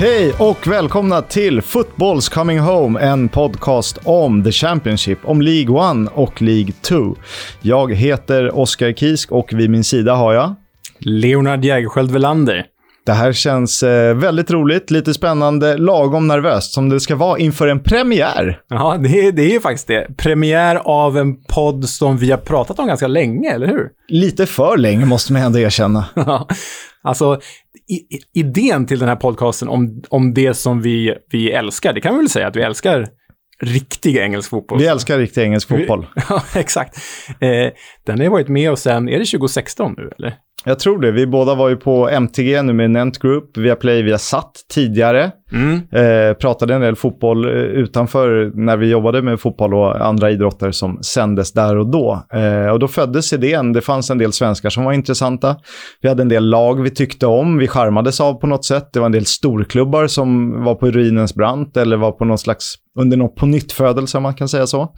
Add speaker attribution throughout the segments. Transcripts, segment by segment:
Speaker 1: Hej och välkomna till Footballs Coming Home, en podcast om The Championship, om League 1 och League 2. Jag heter Oskar Kisk och vid min sida har jag...
Speaker 2: Leonard Jägerskiöld Welander.
Speaker 1: Det här känns eh, väldigt roligt, lite spännande, lagom nervöst som det ska vara inför en premiär.
Speaker 2: Ja, det är, det är faktiskt det. Premiär av en podd som vi har pratat om ganska länge, eller hur?
Speaker 1: Lite för länge måste man ändå erkänna.
Speaker 2: alltså, idén till den här podcasten om, om det som vi, vi älskar, det kan vi väl säga att vi älskar riktig engelsk fotboll.
Speaker 1: Vi älskar riktig engelsk fotboll.
Speaker 2: ja, exakt. Eh, den har varit med oss sen, är det 2016 nu eller?
Speaker 1: Jag tror det. Vi båda var ju på MTG nu med Nent Group, via Play, via Satt tidigare. Mm. Eh, pratade en del fotboll eh, utanför när vi jobbade med fotboll och andra idrotter som sändes där och då. Eh, och då föddes idén. Det fanns en del svenskar som var intressanta. Vi hade en del lag vi tyckte om, vi charmades av på något sätt. Det var en del storklubbar som var på ruinens brant eller var på någon slags, under något på nytt om man kan säga så.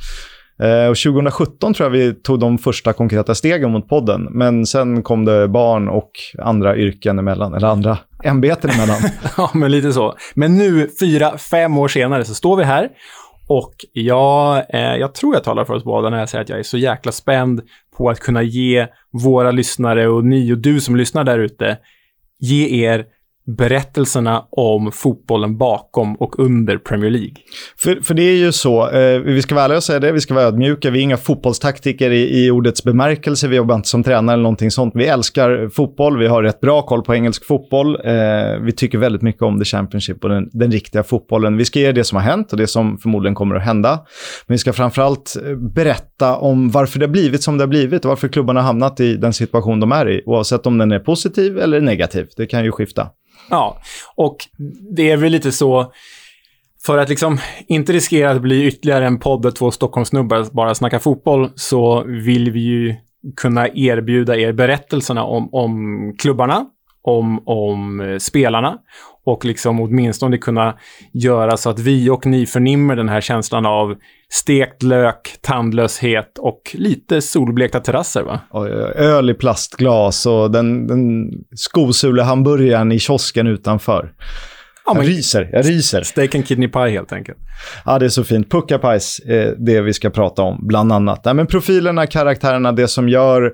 Speaker 1: Eh, och 2017 tror jag vi tog de första konkreta stegen mot podden. Men sen kom det barn och andra yrken emellan, eller andra ämbeten emellan.
Speaker 2: ja, men lite så. Men nu, fyra, fem år senare, så står vi här. Och jag, eh, jag tror jag talar för oss båda när jag säger att jag är så jäkla spänd på att kunna ge våra lyssnare och ni och du som lyssnar där ute, ge er berättelserna om fotbollen bakom och under Premier League.
Speaker 1: För, för det är ju så, eh, vi ska vara ärliga och säga det, vi ska vara ödmjuka, vi är inga fotbollstaktiker i, i ordets bemärkelse, vi jobbar inte som tränare eller någonting sånt. Vi älskar fotboll, vi har rätt bra koll på engelsk fotboll, eh, vi tycker väldigt mycket om the Championship och den, den, riktiga fotbollen. Vi ska ge det som har hänt och det som förmodligen kommer att hända. Men vi ska framförallt eh, berätta om varför det har blivit som det har blivit och varför klubbarna har hamnat i den situation de är i, oavsett om den är positiv eller negativ. Det kan ju skifta.
Speaker 2: Ja, och det är väl lite så, för att liksom inte riskera att bli ytterligare en podd där två Stockholmssnubbar bara snackar fotboll, så vill vi ju kunna erbjuda er berättelserna om, om klubbarna, om, om eh, spelarna och liksom åtminstone kunna göra så att vi och ni förnimmer den här känslan av stekt lök, tandlöshet och lite solblekta terrasser va?
Speaker 1: Öl i plastglas och den, den skosulehamburgaren i kiosken utanför. Ja, jag ryser, jag ryser.
Speaker 2: Steak and kidney pie helt enkelt.
Speaker 1: Ja, det är så fint. Puckapajs är det vi ska prata om, bland annat. Ja, men profilerna, karaktärerna, det som gör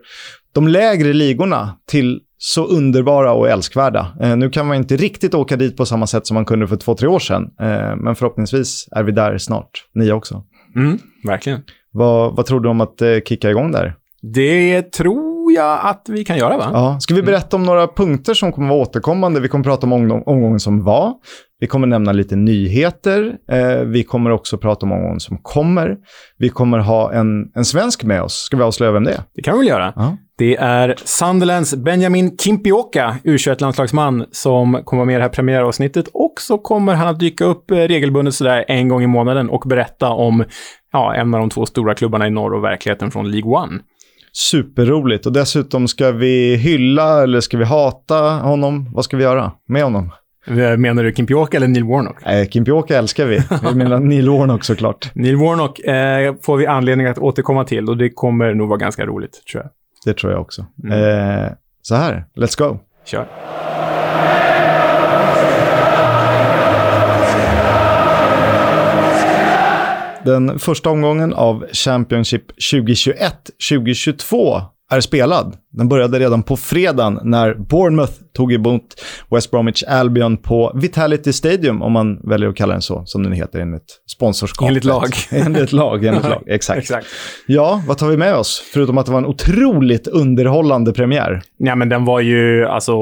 Speaker 1: de lägre ligorna till så underbara och älskvärda. Eh, nu kan man inte riktigt åka dit på samma sätt som man kunde för två, tre år sedan. Eh, men förhoppningsvis är vi där snart, ni också.
Speaker 2: Mm, verkligen.
Speaker 1: Vad, vad tror du om att eh, kicka igång där?
Speaker 2: Det tror jag att vi kan göra, va?
Speaker 1: Ja. Ska vi mm. berätta om några punkter som kommer vara återkommande? Vi kommer prata om omgången som var. Vi kommer nämna lite nyheter. Eh, vi kommer också prata om omgången som kommer. Vi kommer ha en, en svensk med oss. Ska vi avslöja vem det är?
Speaker 2: Det kan vi väl göra. Ja. Det är Sunderlands Benjamin Kimpioka, U21-landslagsman, som kommer vara med i det här premiäravsnittet. Och så kommer han att dyka upp eh, regelbundet sådär en gång i månaden och berätta om ja, en av de två stora klubbarna i norr och verkligheten från League One.
Speaker 1: Superroligt. Och dessutom ska vi hylla eller ska vi hata honom? Vad ska vi göra med honom?
Speaker 2: Eh, menar du Kimpioka eller Neil Warnock?
Speaker 1: Nej, Kimpioka älskar vi. Vi menar Neil Warnock såklart.
Speaker 2: Neil Warnock eh, får vi anledning att återkomma till och det kommer nog vara ganska roligt, tror jag.
Speaker 1: Det tror jag också. Mm. Eh, så här, let's go.
Speaker 2: Kör.
Speaker 1: Den första omgången av Championship 2021-2022 är spelad. Den började redan på fredagen när Bournemouth tog emot West Bromwich Albion på Vitality Stadium, om man väljer att kalla den så, som den heter enligt sponsorskapet.
Speaker 2: Enligt lag.
Speaker 1: enligt lag, enligt lag. Exakt. Exakt. Ja, vad tar vi med oss? Förutom att det var en otroligt underhållande premiär.
Speaker 2: Ja, men den var ju, alltså,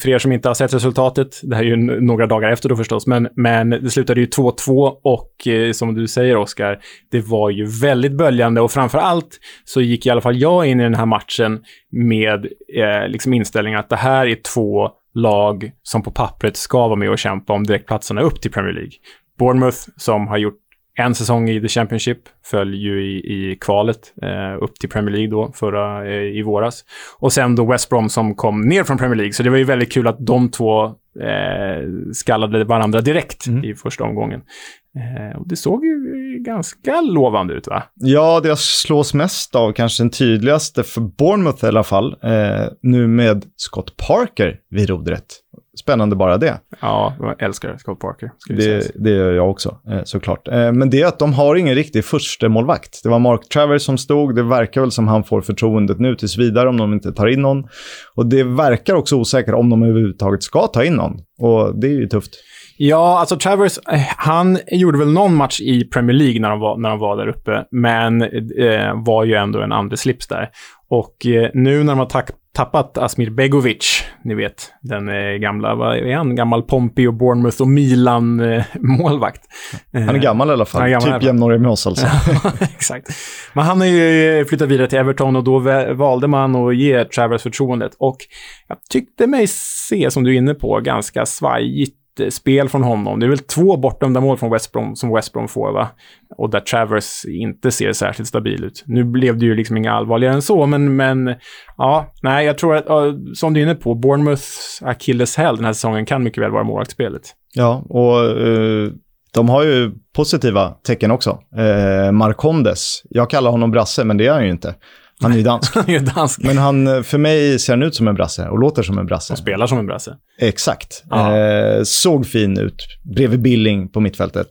Speaker 2: för er som inte har sett resultatet, det här är ju några dagar efter då förstås, men, men det slutade ju 2-2 och eh, som du säger, Oskar, det var ju väldigt böljande och framför allt så gick i alla fall jag in i den här matchen med eh, liksom inställningen att det här är två lag som på pappret ska vara med och kämpa om direktplatserna upp till Premier League. Bournemouth, som har gjort en säsong i The Championship, föll ju i, i kvalet eh, upp till Premier League då, förra eh, i våras. Och sen då West Brom som kom ner från Premier League. Så det var ju väldigt kul att de två eh, skallade varandra direkt mm. i första omgången. Eh, och det såg ju ganska lovande ut va?
Speaker 1: Ja, det jag slås mest av, kanske den tydligaste för Bournemouth i alla fall, eh, nu med Scott Parker vid rodret. spännande bara det.
Speaker 2: Ja, jag älskar Scott Parker.
Speaker 1: Det, det gör jag också, eh, såklart. Eh, men det är att de har ingen riktig första målvakt. Det var Mark Travers som stod. Det verkar väl som han får förtroendet nu tills vidare om de inte tar in någon. Och det verkar också osäkert om de överhuvudtaget ska ta in någon. Och det är ju tufft.
Speaker 2: Ja, alltså Travers, eh, han gjorde väl någon match i Premier League när de var, när de var där uppe, men eh, var ju ändå en andra slips där. Och eh, nu när de har tappat Asmir Begovic, ni vet, den eh, gamla, vad är han? Gammal Pompey och Bournemouth och Milan-målvakt.
Speaker 1: Eh, han är gammal i alla fall, gammal typ jämnårig med oss alltså.
Speaker 2: Exakt. Men han har ju flyttat vidare till Everton och då valde man att ge Travers förtroendet. Och jag tyckte mig se, som du är inne på, ganska svajigt Eh, spel från honom. Det är väl två bortdömda mål från West Brom som West Brom får, va? Och där Travers inte ser särskilt stabil ut. Nu blev det ju liksom inga allvarligare än så, men, men ja, nej, jag tror att, som du är inne på, Bournemouths akilleshäl den här säsongen kan mycket väl vara målvaktsspelet.
Speaker 1: Ja, och uh, de har ju positiva tecken också. Uh, Marcondes, jag kallar honom brasse, men det är han ju inte. Han är ju dansk.
Speaker 2: han är dansk.
Speaker 1: Men han, för mig ser han ut som en brasse och låter som en brasse.
Speaker 2: Och spelar som en brasse.
Speaker 1: Exakt. Eh, såg fin ut bredvid Billing på mittfältet.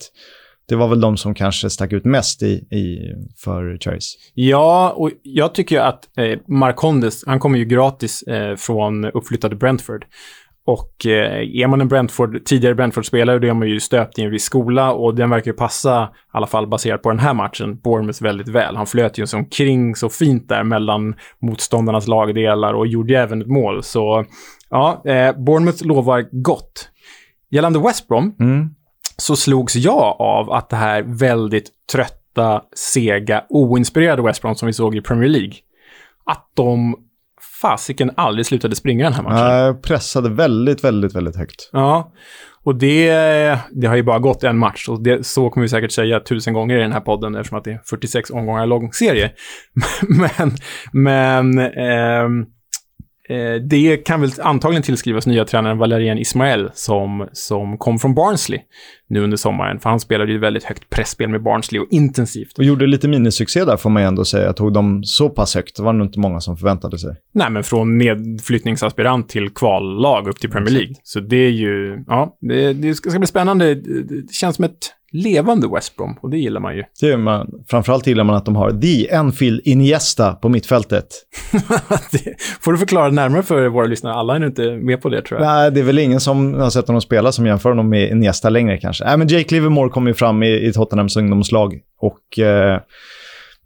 Speaker 1: Det var väl de som kanske stack ut mest i, i, för Cherries.
Speaker 2: Ja, och jag tycker att eh, Marcondes, han kommer ju gratis eh, från uppflyttade Brentford. Och eh, är man en Brentford, tidigare Brentford-spelare, då är man ju stöpt i en viss skola och den verkar ju passa, i alla fall baserat på den här matchen, Bournemouth väldigt väl. Han flöt ju omkring så fint där mellan motståndarnas lagdelar och gjorde även ett mål. Så ja, eh, Bournemouth lovar gott. Gällande West Brom mm. så slogs jag av att det här väldigt trötta, sega, oinspirerade West Brom som vi såg i Premier League, att de fasiken aldrig slutade springa den här matchen.
Speaker 1: Nej, pressade väldigt, väldigt, väldigt högt.
Speaker 2: Ja, och det, det har ju bara gått en match och det, så kommer vi säkert säga tusen gånger i den här podden eftersom att det är 46 omgångar lång serie. men, men eh, Eh, det kan väl antagligen tillskrivas nya tränaren Valerian Ismael som, som kom från Barnsley nu under sommaren. För han spelade ju väldigt högt pressspel med Barnsley och intensivt.
Speaker 1: Och gjorde lite minisuccé där får man ju ändå säga. Tog de så pass högt, det var nog inte många som förväntade sig.
Speaker 2: Nej, men från nedflyttningsaspirant till kvallag upp till Premier League. Så det är ju, ja, det, det ska bli spännande. Det känns som ett levande West Brom och det gillar man ju.
Speaker 1: Det gillar man. Framförallt gillar man att de har The Enfield Iniesta på mittfältet.
Speaker 2: det får du förklara närmare för våra lyssnare. Alla är inte med på det tror jag.
Speaker 1: Nej, det är väl ingen som har sett honom spela som jämför honom med Iniesta längre kanske. Nej, men Jake Livermore kom ju fram i, i Tottenhams ungdomslag och eh,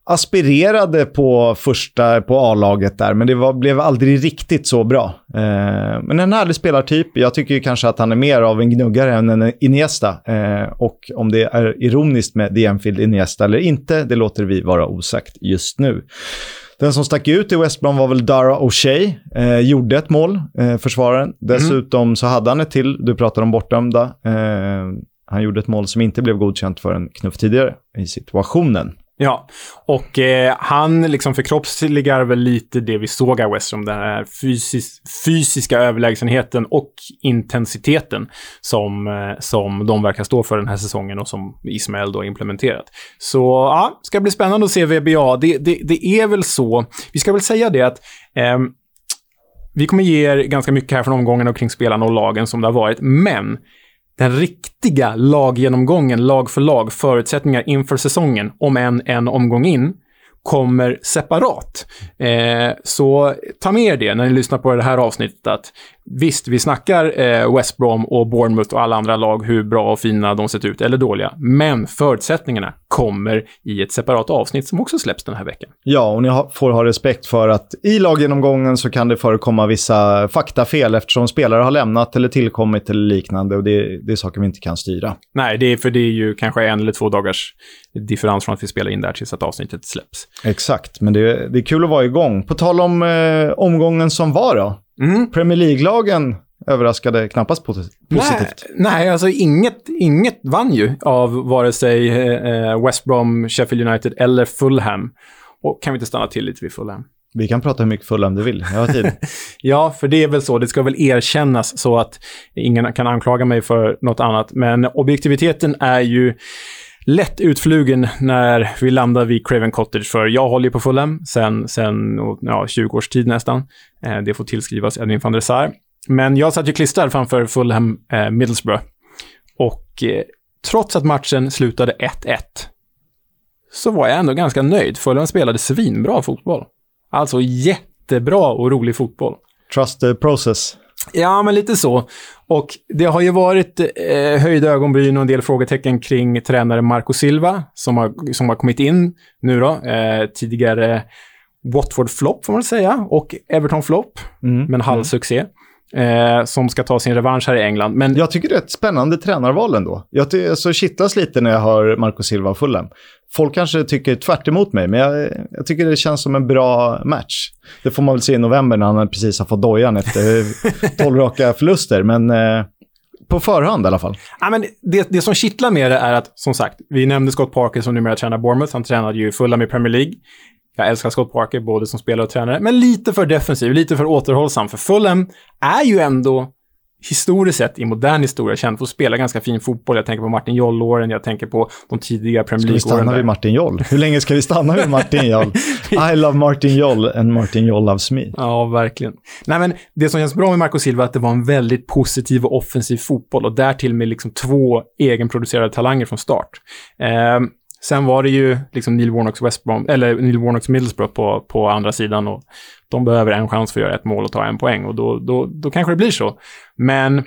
Speaker 1: aspirerade på första på A-laget där, men det var, blev aldrig riktigt så bra. Eh, men en härlig spelartyp. Jag tycker kanske att han är mer av en gnuggare än en Iniesta. Eh, och om det är ironiskt med The Enfield Iniesta eller inte, det låter vi vara osagt just nu. Den som stack ut i West Brom var väl Dara O'Shea. Eh, gjorde ett mål, eh, försvararen. Dessutom mm. så hade han ett till, du pratar om bortdömda. Eh, han gjorde ett mål som inte blev godkänt för en knuff tidigare i situationen.
Speaker 2: Ja, och eh, han liksom förkroppsligar väl lite det vi såg av Westrom. Den här fysis fysiska överlägsenheten och intensiteten som, eh, som de verkar stå för den här säsongen och som Ismael då implementerat. Så ja, ska bli spännande att se VBA. Det, det, det är väl så, vi ska väl säga det att eh, vi kommer ge er ganska mycket här från omgången och kring spelarna och lagen som det har varit, men den riktiga laggenomgången, lag för lag, förutsättningar inför säsongen, om än en omgång in, kommer separat. Eh, så ta med er det när ni lyssnar på det här avsnittet. Att visst, vi snackar eh, West Brom och Bournemouth och alla andra lag, hur bra och fina de sett ut, eller dåliga. Men förutsättningarna kommer i ett separat avsnitt som också släpps den här veckan.
Speaker 1: Ja, och ni ha, får ha respekt för att i laggenomgången så kan det förekomma vissa faktafel eftersom spelare har lämnat eller tillkommit eller liknande och det, det är saker vi inte kan styra.
Speaker 2: Nej, det är för det är ju kanske en eller två dagars differens från att vi spelar in där tills att avsnittet släpps.
Speaker 1: Exakt, men det, det är kul att vara igång. På tal om eh, omgången som var då. Mm. Premier League-lagen överraskade knappast positivt.
Speaker 2: Nej, nej, alltså inget, inget vann ju av vare sig eh, West Brom, Sheffield United eller Fulham. Och kan vi inte stanna till lite vid Fulham?
Speaker 1: Vi kan prata hur mycket Fulham du vill, jag har tid.
Speaker 2: ja, för det är väl så. Det ska väl erkännas så att ingen kan anklaga mig för något annat. Men objektiviteten är ju lätt utflugen när vi landar vid Craven Cottage, för jag håller ju på Fulham sen, sen ja, 20 års tid nästan. Eh, det får tillskrivas Edwin van der Sar. Men jag satt ju klistrad framför Fulham eh, Middlesbrough. Och eh, trots att matchen slutade 1-1 så var jag ändå ganska nöjd. Fulham spelade svinbra fotboll. Alltså jättebra och rolig fotboll.
Speaker 1: Trust the process.
Speaker 2: Ja, men lite så. Och det har ju varit eh, höjda ögonbryn och en del frågetecken kring tränare Marco Silva, som har, som har kommit in nu då. Eh, tidigare Watford-flopp, får man säga, och Everton-flopp, mm. men halvsuccé. Mm. Eh, som ska ta sin revansch här i England. Men...
Speaker 1: Jag tycker det är ett spännande tränarval ändå. Jag så alltså, kittlas lite när jag hör Marco Silva och Fulham. Folk kanske tycker tvärt emot mig, men jag, jag, tycker det känns som en bra match. Det får man väl se i november när han precis har fått dojan efter tolv raka förluster, men eh, på förhand i alla fall.
Speaker 2: Ja, men det, det som kittlar med det är att, som sagt, vi nämnde Scott Parker som numera tränar Bournemouth. Han tränade ju Fulham i Premier League. Jag älskar Scott Parker, både som spelare och tränare, men lite för defensiv, lite för återhållsam. För Fulham är ju ändå historiskt sett i modern historia känd för att spela ganska fin fotboll. Jag tänker på Martin Joll-åren, jag tänker på de tidiga Premier League-åren.
Speaker 1: Ska vi stanna vid Martin Joll? Hur länge ska vi stanna vid Martin Joll? I love Martin Joll and Martin Joll loves me.
Speaker 2: Ja, verkligen. Nej, men det som känns bra med Marco Silva är att det var en väldigt positiv och offensiv fotboll och därtill med liksom två egenproducerade talanger från start. Eh, Sen var det ju liksom Neil Warnocks West Brom, eller Neil Warnocks Middlesbrough på, på andra sidan och de behöver en chans för att göra ett mål och ta en poäng och då, då, då kanske det blir så. Men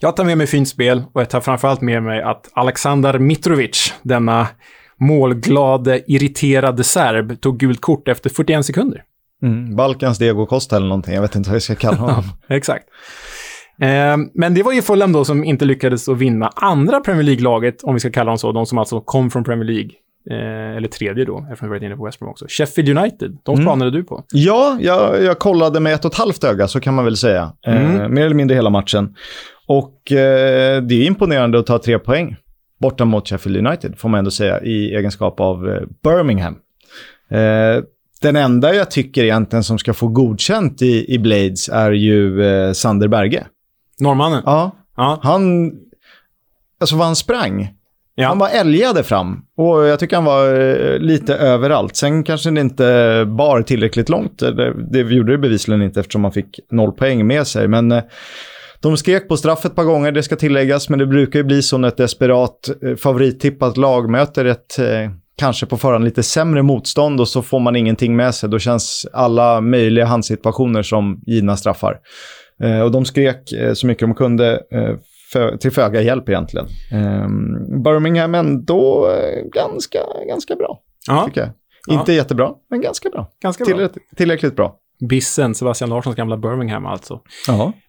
Speaker 2: jag tar med mig fint spel och jag tar framförallt med mig att Aleksandar Mitrovic, denna målglade, irriterade serb, tog gult kort efter 41 sekunder.
Speaker 1: Mm, Balkans Diego Costa eller någonting, jag vet inte vad jag ska kalla honom.
Speaker 2: exakt. Eh, men det var ju Fulham då som inte lyckades att vinna andra Premier League-laget, om vi ska kalla dem så, de som alltså kom från Premier League. Eh, eller tredje då, eftersom vi varit inne på West Brom också. Sheffield United, de mm. spanade du på.
Speaker 1: Ja, jag, jag kollade med ett och ett halvt öga, så kan man väl säga. Eh, mm. mer eller mindre hela matchen. Och eh, det är imponerande att ta tre poäng borta mot Sheffield United, får man ändå säga, i egenskap av eh, Birmingham. Eh, den enda jag tycker egentligen som ska få godkänt i, i Blades är ju eh, Sander Berge.
Speaker 2: Norrmannen?
Speaker 1: Ja. ja. Han... Alltså vad han sprang. Ja. Han var älgade fram och jag tycker han var eh, lite överallt. Sen kanske det inte bar tillräckligt långt. Det, det gjorde det bevisligen inte eftersom han fick noll poäng med sig. Men eh, de skrek på straff ett par gånger, det ska tilläggas. Men det brukar ju bli så när ett desperat eh, favorittippat lag möter ett kanske på förhand lite sämre motstånd och så får man ingenting med sig. Då känns alla möjliga handsituationer som givna straffar. Eh, och de skrek eh, så mycket de kunde eh, för, till föga hjälp egentligen. Eh, Birmingham ändå ganska, ganska bra, ja. tycker jag. Ja. Inte jättebra, men ganska bra.
Speaker 2: Ganska bra.
Speaker 1: Tillräckligt, tillräckligt bra.
Speaker 2: Bissen, Sebastian Larssons gamla Birmingham alltså.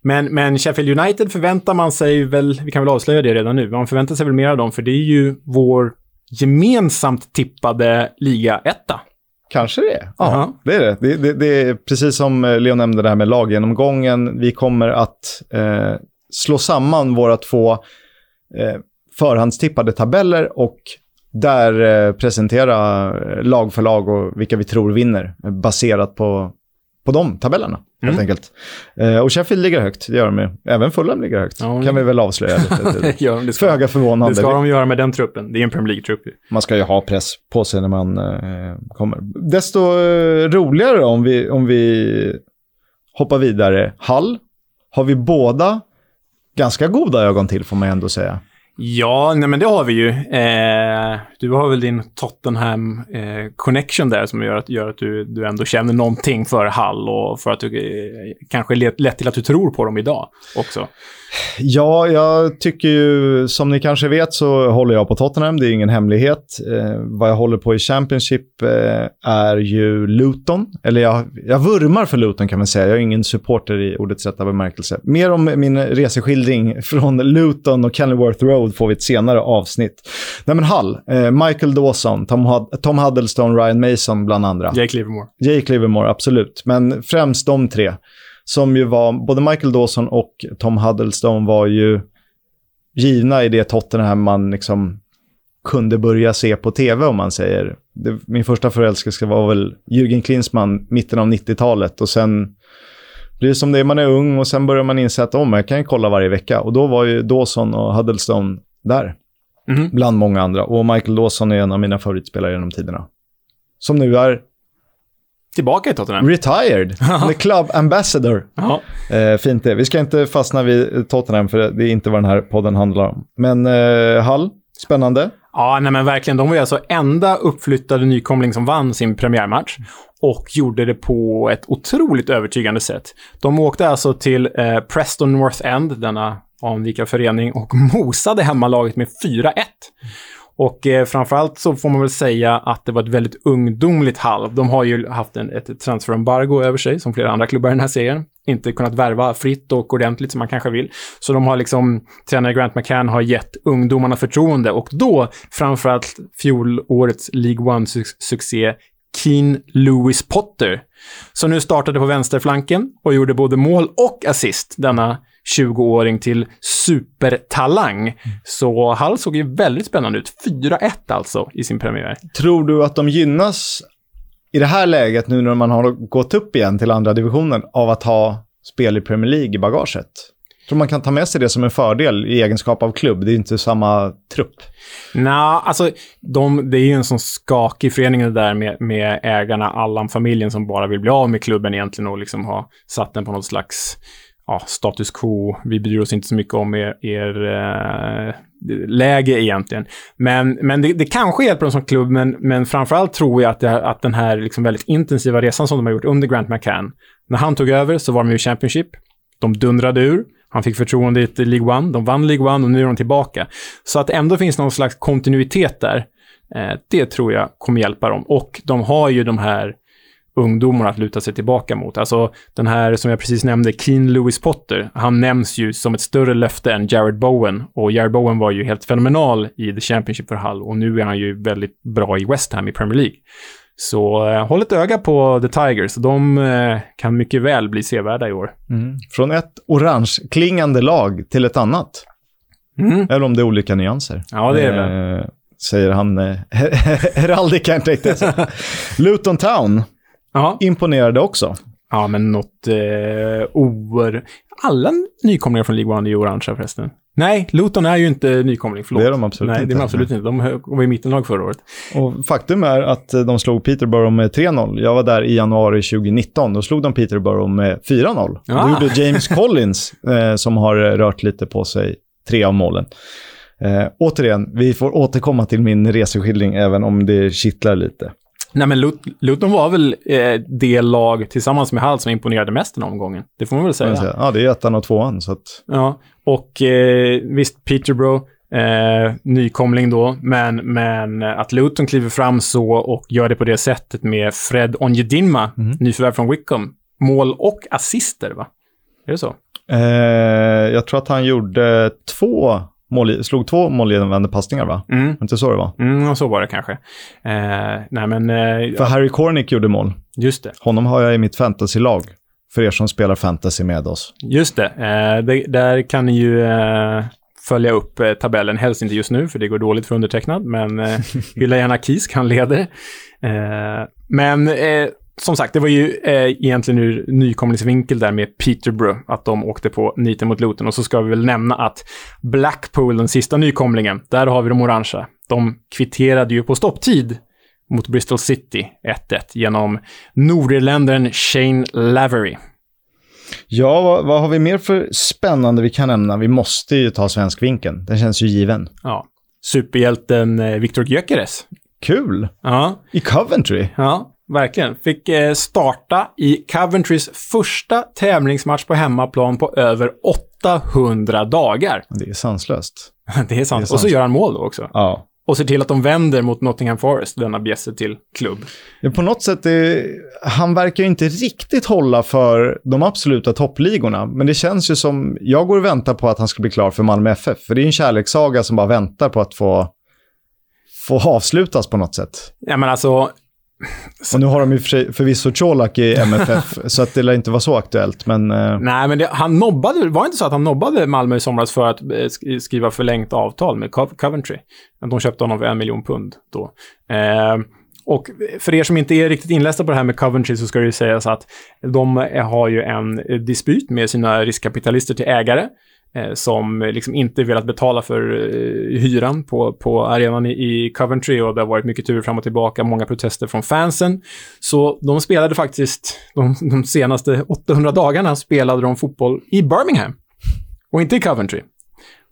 Speaker 2: Men, men Sheffield United förväntar man sig väl, vi kan väl avslöja det redan nu, man förväntar sig väl mer av dem, för det är ju vår gemensamt tippade liga-etta.
Speaker 1: Kanske det är. Ja, uh -huh. det är det. Det, det. det, är precis som eh, Leo nämnde det här med laggenomgången. Vi kommer att eh, slå samman våra två eh, förhandstippade tabeller och där eh, presentera eh, lag för lag och vilka vi tror vinner baserat på, på de tabellerna helt mm. enkelt. Eh, och Sheffield ligger högt, det gör de ju. Även Fulham ligger högt, ja, kan vi väl avslöja lite. ja, det ska, Föga förvånande.
Speaker 2: Det ska de göra med den truppen, det är en Premier League-trupp.
Speaker 1: Man ska ju ha press på sig när man eh, kommer. Desto eh, roligare om vi, om vi hoppar vidare. Hall har vi båda ganska goda ögon till, får man ändå säga.
Speaker 2: Ja, nej men det har vi ju. Eh, du har väl din Tottenham-connection eh, där som gör att, gör att du, du ändå känner någonting för Hall och för att du eh, kanske lett, lett till att du tror på dem idag också.
Speaker 1: Ja, jag tycker ju, som ni kanske vet så håller jag på Tottenham, det är ingen hemlighet. Eh, vad jag håller på i Championship eh, är ju Luton, eller jag, jag vurmar för Luton kan man säga, jag är ingen supporter i ordets rätta bemärkelse. Mer om min reseskildring från Luton och Kenilworth Road får vi ett senare avsnitt. Nej men Hull, eh, Michael Dawson, Tom, Hud Tom Huddlestone, Ryan Mason bland andra.
Speaker 2: Jake Livermore.
Speaker 1: Jake Livermore, absolut. Men främst de tre som ju var, både Michael Dawson och Tom Huddlestone var ju givna i det Tottenham man liksom kunde börja se på tv om man säger. Det, min första förälskelse var väl Jürgen Klinsmann, mitten av 90-talet och sen det som det är, man är ung och sen börjar man inse att oh, jag kan kolla varje vecka. Och då var ju Dawson och Huddlestone där. Mm. Bland många andra. Och Michael Dawson är en av mina favoritspelare genom tiderna. Som nu är
Speaker 2: tillbaka i Tottenham.
Speaker 1: Retired. The club ambassador.
Speaker 2: Ja.
Speaker 1: Eh, fint det. Vi ska inte fastna vid Tottenham, för det är inte vad den här podden handlar om. Men eh, Hall, spännande.
Speaker 2: Ja, nej men verkligen. De var ju alltså enda uppflyttade nykomling som vann sin premiärmatch och gjorde det på ett otroligt övertygande sätt. De åkte alltså till eh, Preston North End, denna anrika förening, och mosade hemmalaget med 4-1. Och eh, framförallt så får man väl säga att det var ett väldigt ungdomligt halv. De har ju haft en, ett transferembargo över sig, som flera andra klubbar i den här serien. Inte kunnat värva fritt och ordentligt som man kanske vill. Så de har liksom, tränare Grant McCann har gett ungdomarna förtroende och då framförallt fjolårets League One-succé Keen Lewis Potter. Som nu startade på vänsterflanken och gjorde både mål och assist, denna 20-åring till supertalang. Så Hall såg ju väldigt spännande ut. 4-1 alltså i sin premiär.
Speaker 1: Tror du att de gynnas i det här läget, nu när man har gått upp igen till andra divisionen, av att ha spel i Premier League i bagaget? Tror man kan ta med sig det som en fördel i egenskap av klubb? Det är inte samma trupp.
Speaker 2: Nej, alltså de, det är ju en sån skakig förening det där med, med ägarna, Allan-familjen som bara vill bli av med klubben egentligen och liksom ha satt den på något slags ja, status quo. Vi bryr oss inte så mycket om er, er eh, läge egentligen. Men, men det, det kanske hjälper dem som klubb, men, men framförallt tror jag att, det, att den här liksom väldigt intensiva resan som de har gjort under Grant McCann. När han tog över så var de ju Championship. De dundrade ur. Han fick förtroende i League One. De vann League One och nu är de tillbaka. Så att ändå finns någon slags kontinuitet där. Eh, det tror jag kommer hjälpa dem. Och de har ju de här ungdomar att luta sig tillbaka mot. Alltså den här som jag precis nämnde, Keen Lewis Potter, han nämns ju som ett större löfte än Jared Bowen. Och Jared Bowen var ju helt fenomenal i The Championship för Hull och nu är han ju väldigt bra i West Ham i Premier League. Så eh, håll ett öga på The Tigers. De eh, kan mycket väl bli sevärda i år.
Speaker 1: Mm. Från ett orange-klingande lag till ett annat. Mm. Eller om det är olika nyanser.
Speaker 2: Ja, det är det.
Speaker 1: Eh, säger han, eh, heraldikern tänkte jag. Luton Town
Speaker 2: Aha.
Speaker 1: imponerade också.
Speaker 2: Ja, men något eh, oer... Alla nykomlingar från League One är ju orangea förresten. Nej, Luton är ju inte nykomling, förlåt.
Speaker 1: Det är de absolut
Speaker 2: Nej,
Speaker 1: inte.
Speaker 2: det är de absolut inte. De var i mittenlag förra året.
Speaker 1: Och faktum är att de slog Peterborough med 3-0. Jag var där i januari 2019. Då slog de Peterborough med 4-0.
Speaker 2: Ah.
Speaker 1: Då gjorde James Collins, eh, som har rört lite på sig, tre av målen. Eh, återigen, vi får återkomma till min reseskildring även om det kittlar lite.
Speaker 2: Nej, men Lut Luton var väl eh, det lag tillsammans med Hall som imponerade mest den omgången. Det får man väl säga.
Speaker 1: Ja, det är ettan och tvåan. Så att...
Speaker 2: Ja, och eh, visst, Peterborough, eh, nykomling då, men, men att Luton kliver fram så och gör det på det sättet med Fred Onjedinma, mm. nyförvärv från Wickham. Mål och assister, va? Är det så?
Speaker 1: Eh, jag tror att han gjorde två mål, slog två målgivande passningar, va?
Speaker 2: Mm.
Speaker 1: Inte så det var?
Speaker 2: Mm, så var det kanske. Eh, nej, men... Eh,
Speaker 1: För Harry Cornick gjorde mål.
Speaker 2: Just det.
Speaker 1: Honom har jag i mitt fantasylag. För er som spelar fantasy med oss.
Speaker 2: Just det. Eh, det där kan ni ju eh, följa upp eh, tabellen. Helst inte just nu, för det går dåligt för undertecknad. Men eh, hylla gärna Kisk, han leder. Eh, men som sagt, det var ju eh, egentligen ur nykomlingsvinkel där med Peterborough, att de åkte på niten mot Luton. Och så ska vi väl nämna att Blackpool, den sista nykomlingen, där har vi de orangea. De kvitterade ju på stopptid mot Bristol City 1-1 genom nordirländaren Shane Lavery.
Speaker 1: Ja, vad, vad, har vi mer för spännande vi kan nämna? Vi måste ju ta svensk vinkeln. Den känns ju given.
Speaker 2: Ja. Superhjälten eh, Viktor Gyökeres.
Speaker 1: Kul!
Speaker 2: Ja.
Speaker 1: I Coventry.
Speaker 2: Ja, verkligen. Fick eh, starta i Coventrys första tävlingsmatch på hemmaplan på över 800 dagar.
Speaker 1: Det är sanslöst.
Speaker 2: det är sant. Och så gör han mål då också.
Speaker 1: Ja.
Speaker 2: Och ser till att de vänder mot Nottingham Forest, denna bjässe till klubb.
Speaker 1: Ja, på något sätt, är, han verkar inte riktigt hålla för de absoluta toppligorna. Men det känns ju som, jag går och väntar på att han ska bli klar för Malmö FF. För det är en kärlekssaga som bara väntar på att få, få avslutas på något sätt.
Speaker 2: Ja, men alltså,
Speaker 1: och nu har de ju för, förvisso Colak i MFF, så att det lär inte vara så aktuellt, men... Eh...
Speaker 2: Nej, men det, han nobbade, var det inte så att han nobbade Malmö i somras för att eh, skriva förlängt avtal med Co Coventry? De köpte honom för en miljon pund då. Eh, och för er som inte är riktigt inlästa på det här med Coventry så ska det ju sägas att de har ju en dispyt med sina riskkapitalister till ägare. Eh, som liksom inte velat betala för eh, hyran på, på arenan i, i Coventry och det har varit mycket tur fram och tillbaka, många protester från fansen. Så de spelade faktiskt, de, de senaste 800 dagarna spelade de fotboll i Birmingham och inte i Coventry.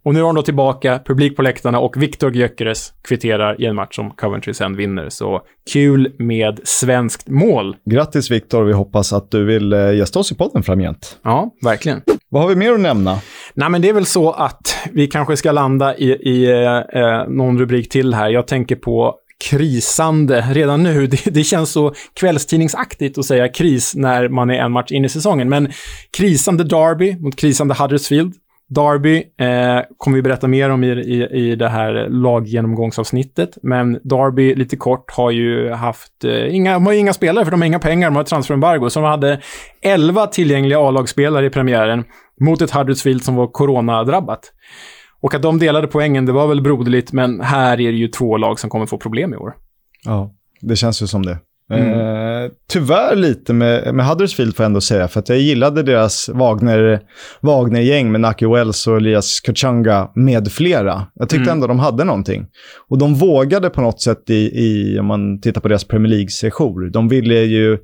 Speaker 2: Och nu är de då tillbaka, publik på läktarna och Viktor Gyökeres kvitterar i en match som Coventry sen vinner. Så kul med svenskt mål.
Speaker 1: Grattis Viktor, vi hoppas att du vill eh, gästa oss i podden framgent.
Speaker 2: Ja, verkligen.
Speaker 1: Vad har vi mer att nämna?
Speaker 2: Nej, men det är väl så att vi kanske ska landa i, i eh, eh någon rubrik till här. Jag tänker på krisande redan nu. Det, det, känns så kvällstidningsaktigt att säga kris när man är en match in i säsongen. Men krisande Derby mot krisande Huddersfield. Derby eh, kommer vi berätta mer om i, i, i det här laggenomgångsavsnittet. Men Derby, lite kort, har ju haft eh, inga, de har inga spelare för de har inga pengar, de har transferembargo. Så de hade 11 tillgängliga A-lagsspelare i premiären mot ett Huddersfield som var coronadrabbat. Och att de delade poängen, det var väl broderligt, men här är det ju två lag som kommer få problem i år.
Speaker 1: Ja, det känns ju som det. Mm. Eh, tyvärr lite med, med Huddersfield får jag ändå säga, för att jag gillade deras Wagner, Wagner-gäng med Naki Wells och Elias Kachanga med flera. Jag tyckte mm. ändå de hade någonting. Och de vågade på något sätt i, i om man tittar på deras Premier League-sejour. De ville ju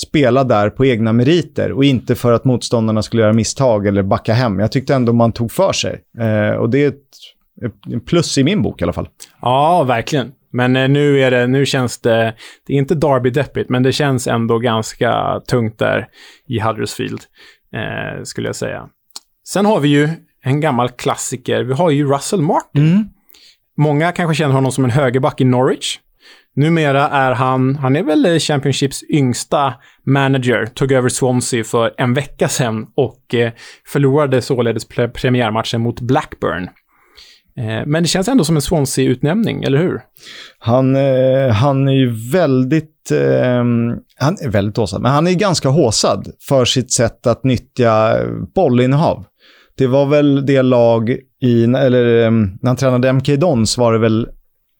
Speaker 1: spela där på egna meriter och inte för att motståndarna skulle göra misstag eller backa hem. Jag tyckte ändå man tog för sig. Eh, och det är ett plus i min bok i alla fall.
Speaker 2: Ja, verkligen. Men eh, nu, är det, nu känns det, det är inte Derby-deppigt, men det känns ändå ganska tungt där i Huddersfield, eh, skulle jag säga. Sen har vi ju en gammal klassiker. Vi har ju Russell Martin. Mm. Många kanske känner honom som en högerback i Norwich. Numera är han, han är väl Championships yngsta manager, tog över Swansea för en vecka sedan och eh, förlorade således premiärmatchen mot Blackburn. Eh, men det känns ändå som en Swansea-utnämning, eller hur?
Speaker 1: Han, eh, han är ju väldigt, eh, han är väldigt håsad, men han är ganska håsad för sitt sätt att nyttja bollinnehav. Det var väl det lag i, eller eh, när han tränade MK Dons var det väl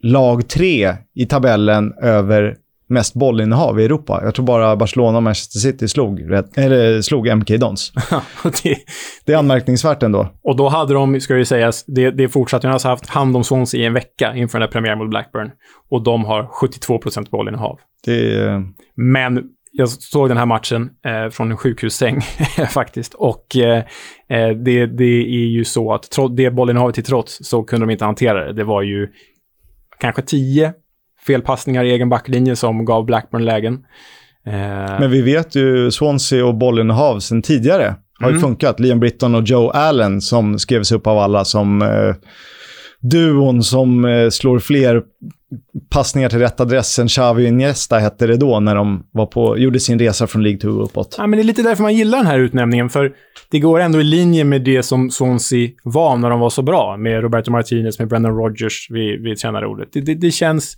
Speaker 1: lag tre i tabellen över mest bollinnehav i Europa. Jag tror bara Barcelona och Manchester City slog, eller slog MK Dons. det, det är anmärkningsvärt ändå.
Speaker 2: Och då hade de, ska ju sägas, det, det fortsatte, de har alltså haft hand om Swansea i en vecka inför den här premiären mot Blackburn. Och de har 72 procent bollinnehav.
Speaker 1: Det.
Speaker 2: Men jag såg den här matchen eh, från en sjukhussäng faktiskt. Och eh, eh, det, det är ju så att det bollinnehavet till trots så kunde de inte hantera det. Det var ju kanske tio felpassningar i egen backlinje som gav Blackburn lägen.
Speaker 1: Eh... Men vi vet ju Swansea och bollinnehav sen tidigare har mm. ju funkat. Liam Britton och Joe Allen som skrevs upp av alla som eh, duon som eh, slår fler passningar till rätt adress än Xavi Iniesta hette det då när de var på, gjorde sin resa från League 2 uppåt.
Speaker 2: Ja, men det är lite därför man gillar den här utnämningen, för det går ändå i linje med det som Swansea var när de var så bra, med Roberto Martinez, med Brendan Rodgers vid, vid tränarordet. Det, det, det känns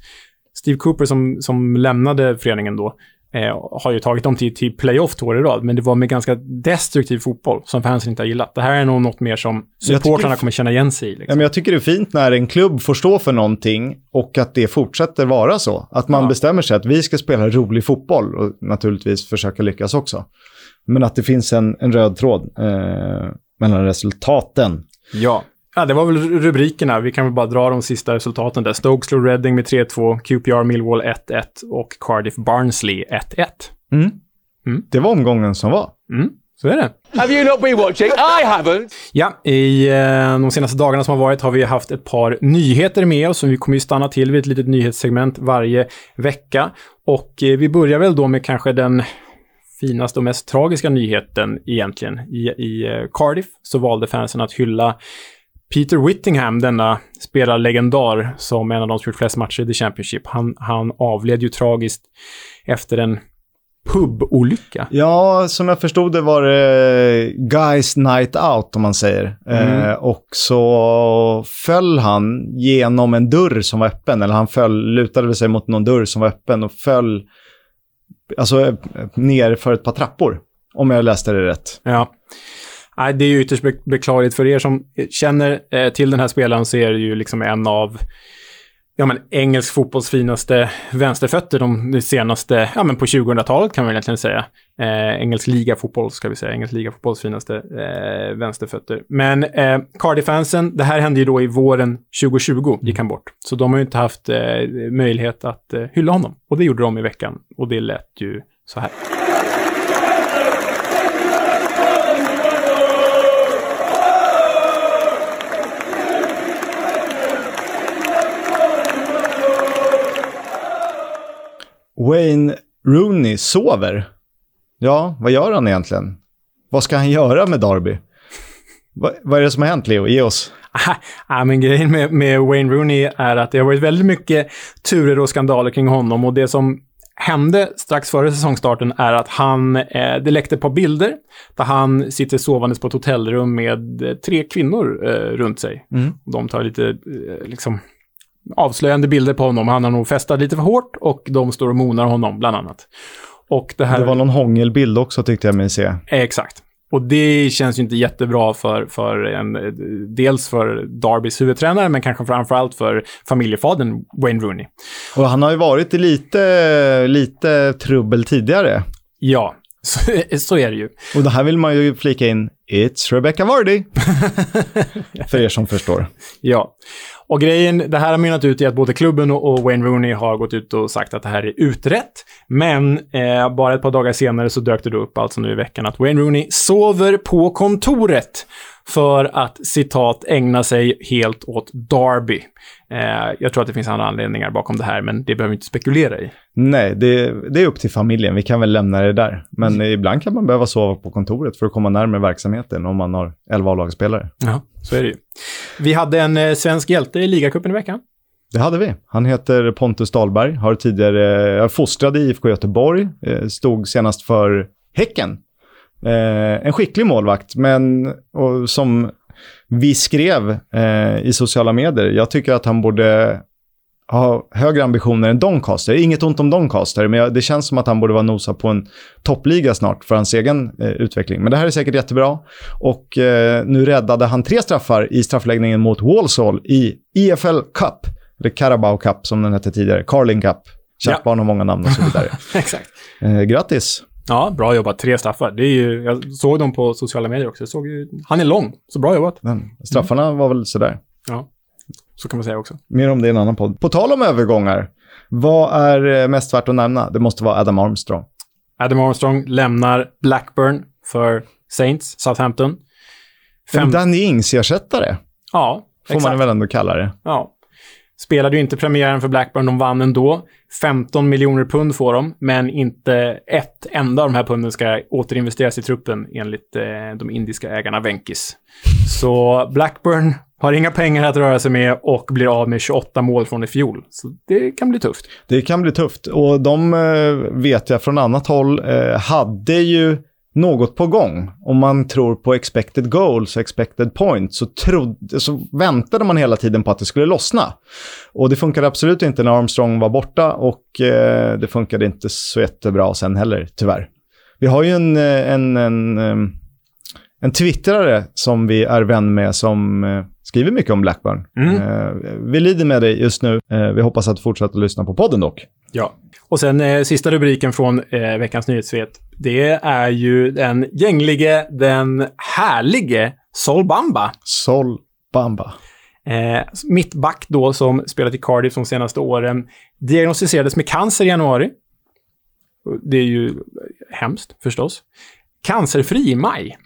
Speaker 2: Steve Cooper som, som lämnade föreningen då, eh, har ju tagit dem till, till playoff två år i rad, men det var med ganska destruktiv fotboll som fansen inte har gillat. Det här är nog något mer som supportrarna kommer känna igen sig i. Liksom.
Speaker 1: Ja, men jag tycker det är fint när en klubb får stå för någonting och att det fortsätter vara så. Att man ja. bestämmer sig att vi ska spela rolig fotboll och naturligtvis försöka lyckas också. Men att det finns en, en röd tråd eh, mellan resultaten.
Speaker 2: Ja. Ja, det var väl rubrikerna. Vi kan väl bara dra de sista resultaten där. Stoke slog Reading med 3-2, QPR Millwall 1-1 och Cardiff Barnsley 1-1.
Speaker 1: Mm. Mm. Det var omgången som var.
Speaker 2: Mm. Så är det.
Speaker 3: Have you not been watching? I haven't!
Speaker 2: Ja, i eh, de senaste dagarna som har varit har vi haft ett par nyheter med oss. Vi kommer ju stanna till vid ett litet nyhetssegment varje vecka. Och eh, vi börjar väl då med kanske den finaste och mest tragiska nyheten egentligen. I, i eh, Cardiff så valde fansen att hylla Peter Whittingham, denna spelarlegendar som en av de som gjort flest matcher i The Championship, han, han avled ju tragiskt efter en pubolycka.
Speaker 1: Ja, som jag förstod det var det Guys Night Out, om man säger. Mm. Eh, och så föll han genom en dörr som var öppen, eller han föll, lutade sig mot någon dörr som var öppen och föll alltså, ner för ett par trappor. Om jag läste det rätt.
Speaker 2: Ja. Nej, det är ju ytterst beklagligt. För er som känner eh, till den här spelaren så är det ju liksom en av ja, men, engelsk fotbolls finaste vänsterfötter de, de senaste, ja men på 2000-talet kan man väl egentligen säga. Eh, engelsk ligafotboll ska vi säga, engelsk ligafotbolls finaste eh, vänsterfötter. Men eh, Cardiff-fansen, det här hände ju då i våren 2020, gick han bort. Så de har ju inte haft eh, möjlighet att eh, hylla honom. Och det gjorde de i veckan. Och det lät ju så här.
Speaker 1: Wayne Rooney sover. Ja, vad gör han egentligen? Vad ska han göra med Derby? Va, vad är det som har hänt, Leo? Ge oss.
Speaker 2: Ah, men grejen med, med, Wayne Rooney är att det har varit väldigt mycket turer och skandaler kring honom. Och det som hände strax före säsongstarten är att han, eh, det läckte ett par bilder där han sitter sovandes på ett hotellrum med eh, tre kvinnor eh, runt sig. Mm. De tar lite, eh, liksom, avslöjande bilder på honom. Han har nog festat lite för hårt och de står och monar honom, bland annat. Och det, här...
Speaker 1: det var någon hångelbild också tyckte jag mig se.
Speaker 2: Exakt. Och det känns ju inte jättebra för, för en, dels för Darbys huvudtränare, men kanske framförallt för familjefadern Wayne Rooney.
Speaker 1: Och han har ju varit i lite, lite trubbel tidigare.
Speaker 2: Ja, så, så, är det ju.
Speaker 1: Och det här vill man ju flika in, It's Rebecca Vardy. för er som förstår.
Speaker 2: Ja. Och grejen, det här har mynnat ut i att både klubben och Wayne Rooney har gått ut och sagt att det här är utrett. Men eh, bara ett par dagar senare så dök det upp, alltså nu i veckan, att Wayne Rooney sover på kontoret för att citat ägna sig helt åt Darby. Eh, jag tror att det finns andra anledningar bakom det här, men det behöver vi inte spekulera i.
Speaker 1: Nej, det, det, är upp till familjen. Vi kan väl lämna det där. Men mm. ibland kan man behöva sova på kontoret för att komma närmare verksamheten om man har 11 A-lagsspelare.
Speaker 2: Ja, så är det ju. Vi hade en eh, svensk hjälte i ligacupen i veckan.
Speaker 1: Det hade vi. Han heter Pontus Dahlberg, har tidigare eh, fostrad i IFK Göteborg, eh, stod senast för Häcken. Eh, en skicklig målvakt, men och, som vi skrev eh, i sociala medier, jag tycker att han borde ha högre ambitioner än Doncaster. Inget ont om Doncaster, men det känns som att han borde vara nosa på en toppliga snart för hans egen eh, utveckling. Men det här är säkert jättebra. Och eh, nu räddade han tre straffar i straffläggningen mot Walsall i EFL Cup. Eller Carabao Cup som den hette tidigare. Carling Cup. Kärt ja. barn har många namn och så vidare.
Speaker 2: Exakt.
Speaker 1: Eh, grattis.
Speaker 2: Ja, bra jobbat. Tre straffar. Det är ju, jag såg dem på sociala medier också. Jag såg ju, han är lång, så bra jobbat.
Speaker 1: Men straffarna mm. var väl sådär.
Speaker 2: Ja, så kan man säga också.
Speaker 1: Mer om det i en annan podd. På tal om övergångar, vad är eh, mest värt att nämna? Det måste vara Adam Armstrong.
Speaker 2: Adam Armstrong lämnar Blackburn för Saints, Southampton.
Speaker 1: Fem... Danny Ings-ersättare.
Speaker 2: Ja,
Speaker 1: Får exakt. man väl ändå kalla det.
Speaker 2: Ja. Spelade ju inte premiären för Blackburn, de vann ändå. 15 miljoner pund får de, men inte ett enda av de här punden ska återinvesteras i truppen enligt eh, de indiska ägarna Venkis. Så Blackburn har inga pengar att röra sig med och blir av med 28 mål från i fjol. Så det kan bli tufft.
Speaker 1: Det kan bli tufft och de eh, vet jag från annat håll eh, hade ju något på gång. Om man tror på expected goals och expected points så, trodde, så väntade man hela tiden på att det skulle lossna. Och det funkade absolut inte när Armstrong var borta och eh, det funkade inte så jättebra sen heller, tyvärr. Vi har ju en, eh, en, en, eh, en twittrare som vi är vän med som eh, skriver mycket om Blackburn. Mm. Eh, vi lider med dig just nu. Eh, vi hoppas att du fortsätter lyssna på podden dock.
Speaker 2: Ja. Och sen eh, sista rubriken från eh, veckans nyhetssvep. Det är ju den gänglige, den härlige Sol Bamba.
Speaker 1: Sol Bamba.
Speaker 2: Eh, mittback då som spelat i Cardiff de senaste åren diagnostiserades med cancer i januari. Det är ju hemskt förstås. Cancerfri i maj.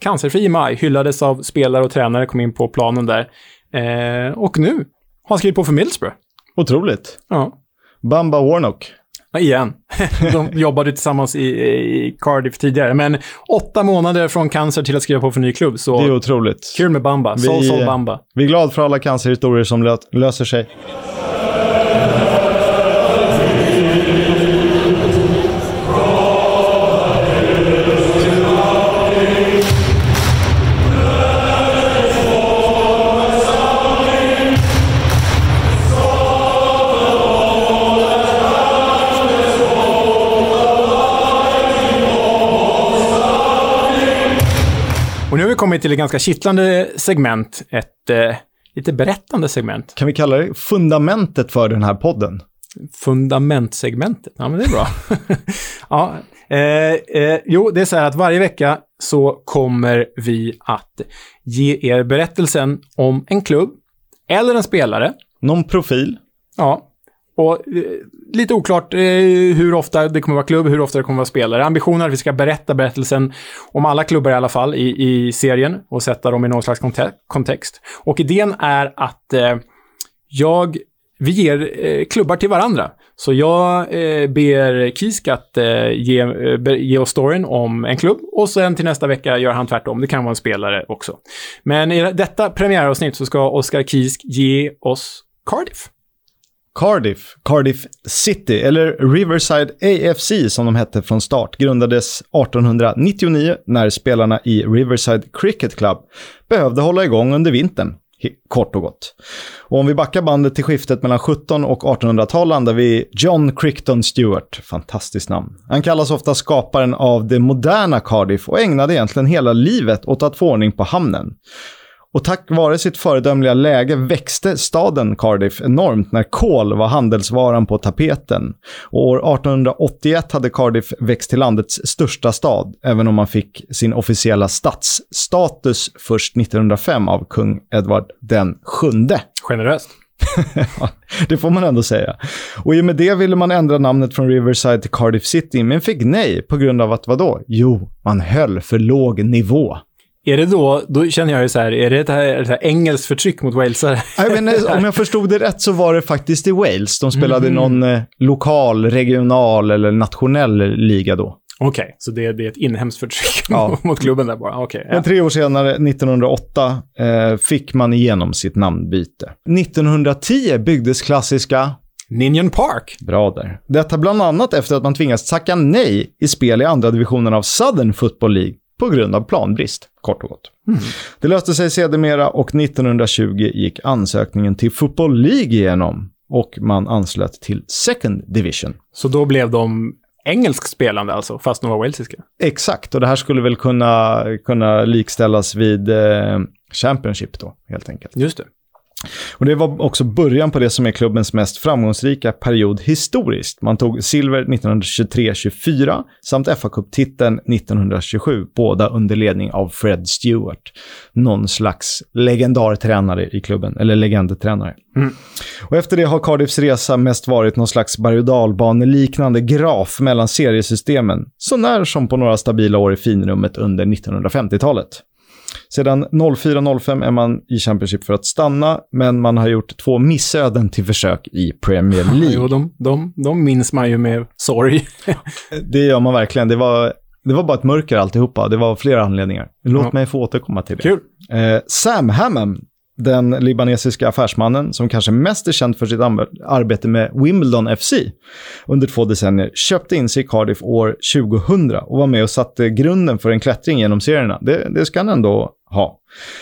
Speaker 2: Cancerfri i maj hyllades av spelare och tränare, kom in på planen där. Eh, och nu har han skrivit på för Middlesbrough.
Speaker 1: Otroligt.
Speaker 2: Ja.
Speaker 1: Bamba Warnock.
Speaker 2: Ja, igen. De jobbade tillsammans i, i, Cardiff tidigare. Men åtta månader från cancer till att skriva på för ny klubb. Så
Speaker 1: det är otroligt.
Speaker 2: Kul med Bamba. Vi, sol, sol Bamba.
Speaker 1: Vi är glada för alla cancerhistorier som löser sig.
Speaker 2: Kommit till ett ganska kittlande segment. Ett eh, lite berättande segment.
Speaker 1: Kan vi kalla det fundamentet för den här podden?
Speaker 2: Fundamentsegmentet. Ja, men det är bra. ja, eh, eh, jo, det är så här att varje vecka så kommer vi att ge er berättelsen om en klubb eller en spelare.
Speaker 1: Någon profil?
Speaker 2: Ja. Och eh, lite oklart eh, hur ofta det kommer vara klubb, hur ofta det kommer vara spelare. Ambitionen är att vi ska berätta berättelsen om alla klubbar i alla fall i, i serien och sätta dem i någon slags kontext. Och idén är att eh, jag vi ger eh, klubbar till varandra. Så jag eh, ber Kisk att eh, ge, eh, ge oss storyn om en klubb och sen till nästa vecka gör han tvärtom. Det kan vara en spelare också. Men i detta premiäravsnitt så ska Oskar Kisk ge oss Cardiff.
Speaker 1: Cardiff, Cardiff City, eller Riverside AFC som de hette från start, grundades 1899 när spelarna i Riverside Cricket Club behövde hålla igång under vintern. Kort och gott. Och om vi backar bandet till skiftet mellan 17 och 1800-tal landar vi John Crichton Stewart. Fantastiskt namn. Han kallas ofta skaparen av det moderna Cardiff och ägnade egentligen hela livet åt att få ordning på hamnen. Och tack vare sitt föredömliga läge växte staden Cardiff enormt när kol var handelsvaran på tapeten. Och år 1881 hade Cardiff växt till landets största stad, även om man fick sin officiella stadsstatus först 1905 av kung Edward den sjunde.
Speaker 2: Generöst.
Speaker 1: det får man ändå säga. Och i och med det ville man ändra namnet från Riverside till Cardiff City, men fick nej på grund av att vadå? Jo, man höll för låg nivå.
Speaker 2: Är det då, då känner jag ju så här, är det ett här, ett här engelskt förtryck mot walesare?
Speaker 1: Jag menar, om jag förstod det rätt så var det faktiskt i Wales. De spelade mm. någon eh, lokal, regional eller nationell liga då.
Speaker 2: Okej, okay, så det, det, är ett inhemskt förtryck ja. mot klubben där bara? Okay,
Speaker 1: ja. Men tre år senare, 1908, eh, fick man igenom sitt namnbyte. 1910 byggdes klassiska
Speaker 2: Ninian Park.
Speaker 1: Bra där. Detta bland annat efter att man tvingats tacka nej i spel i andra divisionen av Southern Football League på grund av planbrist, kort och gott. Mm. Det löste sig sedermera och 1920 gick ansökningen till Football League igenom och man anslöt till Second Division.
Speaker 2: Så då blev de engelskspelande alltså, fast de var walesiska?
Speaker 1: Exakt, och det här skulle väl kunna, kunna likställas vid eh, Championship då, helt enkelt.
Speaker 2: Just det.
Speaker 1: Och det var också början på det som är klubbens mest framgångsrika period historiskt. Man tog silver 1923-24 samt fa Cup-titeln 1927, båda under ledning av Fred Stewart. Någon slags legendartränare i klubben, eller legendtränare. Mm. Och efter det har Cardiffs resa mest varit någon slags berg liknande graf mellan seriesystemen, så när som på några stabila år i finrummet under 1950-talet. Sedan 04-05 är man i Championship för att stanna, men man har gjort två missöden till försök i Premier League.
Speaker 2: jo, de, de, de minns man ju med sorg.
Speaker 1: det gör man verkligen. Det var, det var bara ett mörker alltihopa. Det var flera anledningar. Låt ja. mig få återkomma till det.
Speaker 2: Kul.
Speaker 1: Eh, Sam Hammam, den libanesiska affärsmannen som kanske mest är känd för sitt arbete med Wimbledon FC under två decennier, köpte in sig i Cardiff år 2000 och var med och satte grunden för en klättring genom serierna. Det, det ska han ändå ha.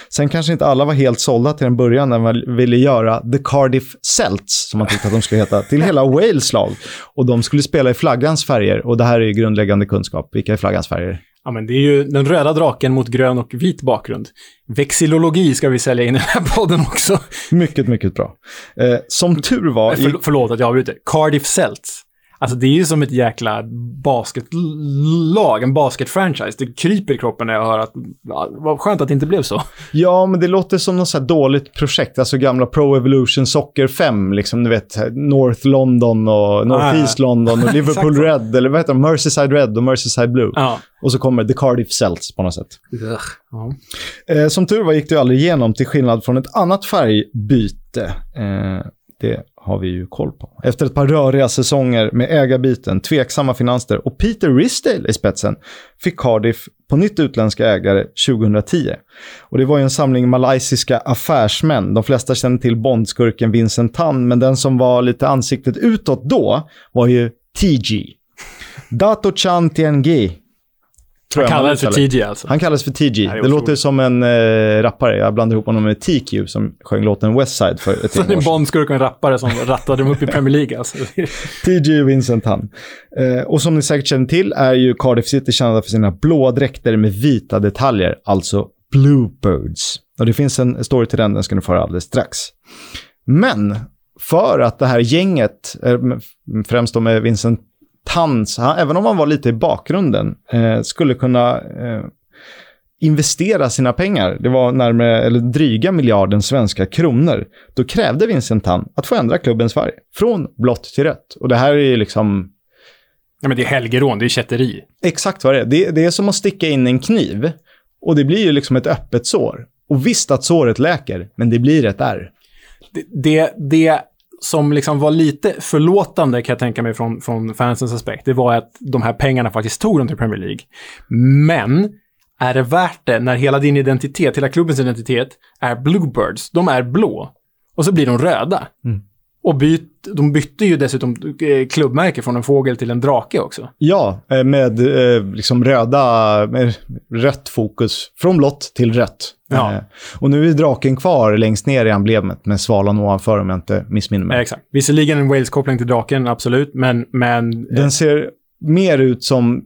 Speaker 1: Sen kanske inte alla var helt sålda till en början när man ville göra The Cardiff Celts, som man tyckte att de skulle heta, till hela Wales lag. Och de skulle spela i flaggans färger, och det här är grundläggande kunskap. Vilka är flaggans färger?
Speaker 2: Ja, men det är ju den röda draken mot grön och vit bakgrund. Vexillologi ska vi sälja in i den här podden också.
Speaker 1: Mycket, mycket bra. Eh, som tur var...
Speaker 2: För, förlåt att jag avbryter. Cardiff Celts. Alltså det är ju som ett jäkla basketlag, en basketfranchise. Det kryper i kroppen när jag hör att, ja, vad skönt att det inte blev så.
Speaker 1: Ja, men det låter som något så dåligt projekt. Alltså gamla Pro Evolution Soccer 5, liksom du vet, North London och North ah, East London och Liverpool Red, eller vad heter de? Merseyside Red och Merseyside Blue.
Speaker 2: Ah.
Speaker 1: Och så kommer The Cardiff Celts på något sätt. Eh, som tur var gick det aldrig igenom, till skillnad från ett annat färgbyte. Eh, det har vi ju koll på. Efter ett par röriga säsonger med ägarbyten, tveksamma finanser och Peter Risdale i spetsen fick Cardiff på nytt utländska ägare 2010. Och det var ju en samling malaysiska affärsmän. De flesta känner till bondskurken Vincent Tan, men den som var lite ansiktet utåt då var ju TG. Dato Chan Tiangi
Speaker 2: han kallades för TG alltså?
Speaker 1: Han kallades för TG. Det, det låter som en äh, rappare. Jag blandar ihop honom med TQ som sjöng låten Westside för ett
Speaker 2: Så en bondskurk och en rappare som rattade dem upp i Premier League alltså.
Speaker 1: TG Vincent han. Eh, och som ni säkert känner till är ju Cardiff City kända för sina blåa dräkter med vita detaljer, alltså Bluebirds. Och det finns en story till den, den ska ni få höra alldeles strax. Men för att det här gänget, eh, främst då med Vincent Tans, även om han var lite i bakgrunden, eh, skulle kunna eh, investera sina pengar, det var närmare, eller dryga miljarden svenska kronor, då krävde Vincent Tan att få ändra klubbens färg från blått till rött. Och det här är ju liksom...
Speaker 2: Ja, men det är helgerån, det är kätteri.
Speaker 1: Exakt vad det är. Det, det är som att sticka in en kniv och det blir ju liksom ett öppet sår. Och visst att såret läker, men det blir ett ärr.
Speaker 2: Det, det, det som liksom var lite förlåtande kan jag tänka mig från, från fansens aspekt, det var att de här pengarna faktiskt tog dem till Premier League. Men är det värt det när hela din identitet, hela klubbens identitet, är Bluebirds? De är blå. Och så blir de röda. Mm. Och byt, de bytte ju dessutom eh, klubbmärke från en fågel till en drake också.
Speaker 1: Ja, eh, med eh, liksom röda, med rött fokus. Från blått till rött. Ja. Och nu är draken kvar längst ner i emblemet med svalan ovanför om jag inte missminner mig.
Speaker 2: Exakt. Visserligen en Wales-koppling till draken, absolut, men... men
Speaker 1: Den ser mer ut som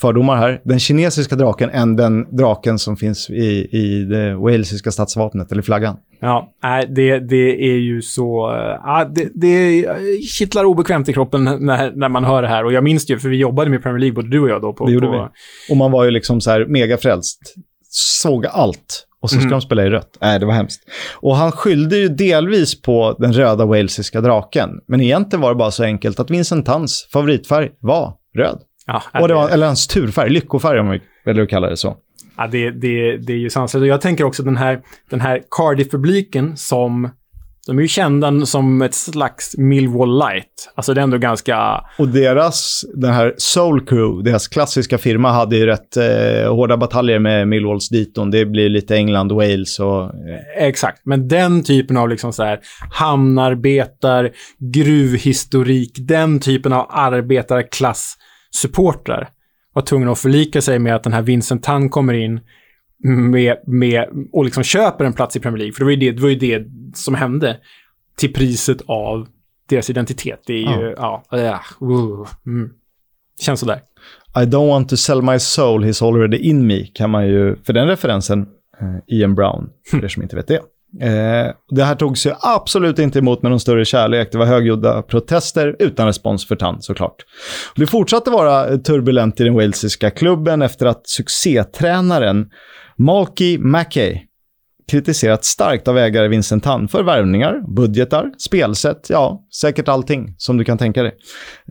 Speaker 1: fördomar här. Den kinesiska draken än den draken som finns i, i det walesiska statsvapnet, eller flaggan.
Speaker 2: Ja, nej, det, det är ju så... Ja, det, det kittlar obekvämt i kroppen när, när man hör det här. Och jag minns det ju, för vi jobbade med Premier League, både du och jag då. På,
Speaker 1: det gjorde
Speaker 2: på...
Speaker 1: vi. Och man var ju liksom så här mega frälst. Såg allt. Och så ska mm. de spela i rött. Nej, det var hemskt. Och han skyllde ju delvis på den röda walesiska draken. Men egentligen var det bara så enkelt att Vincent Tans favoritfärg var röd. Ja, och det var, eller hans turfärg, lyckofärg om vi väljer att kalla det så.
Speaker 2: Ja, det, det, det är ju sanslöst. Och jag tänker också den här, den här Cardiff-publiken som... De är ju kända som ett slags Millwall light. Alltså det är ändå ganska...
Speaker 1: Och deras, den här Soul Crew, deras klassiska firma, hade ju rätt eh, hårda bataljer med Millwalls diton. Det blir lite England, Wales och... Eh.
Speaker 2: Exakt, men den typen av liksom så här hamnarbetar, gruvhistorik, den typen av arbetarklass supportrar var tvungna att förlika sig med att den här Vincent Tan kommer in med, med, och liksom köper en plats i Premier League. För det var ju det, det, var ju det som hände till priset av deras identitet. Det är ju, ja, ja uh, mm. känns sådär.
Speaker 1: I don't want to sell my soul, he's already in me, kan man ju, för den referensen, eh, Ian Brown, för er som inte vet det. Eh, det här togs ju absolut inte emot med någon större kärlek. Det var högljudda protester utan respons för Tan såklart. Det fortsatte vara turbulent i den walesiska klubben efter att succétränaren Malky Mackey kritiserat starkt av ägare Vincent Tan för värvningar, budgetar, spelsätt, ja, säkert allting som du kan tänka dig.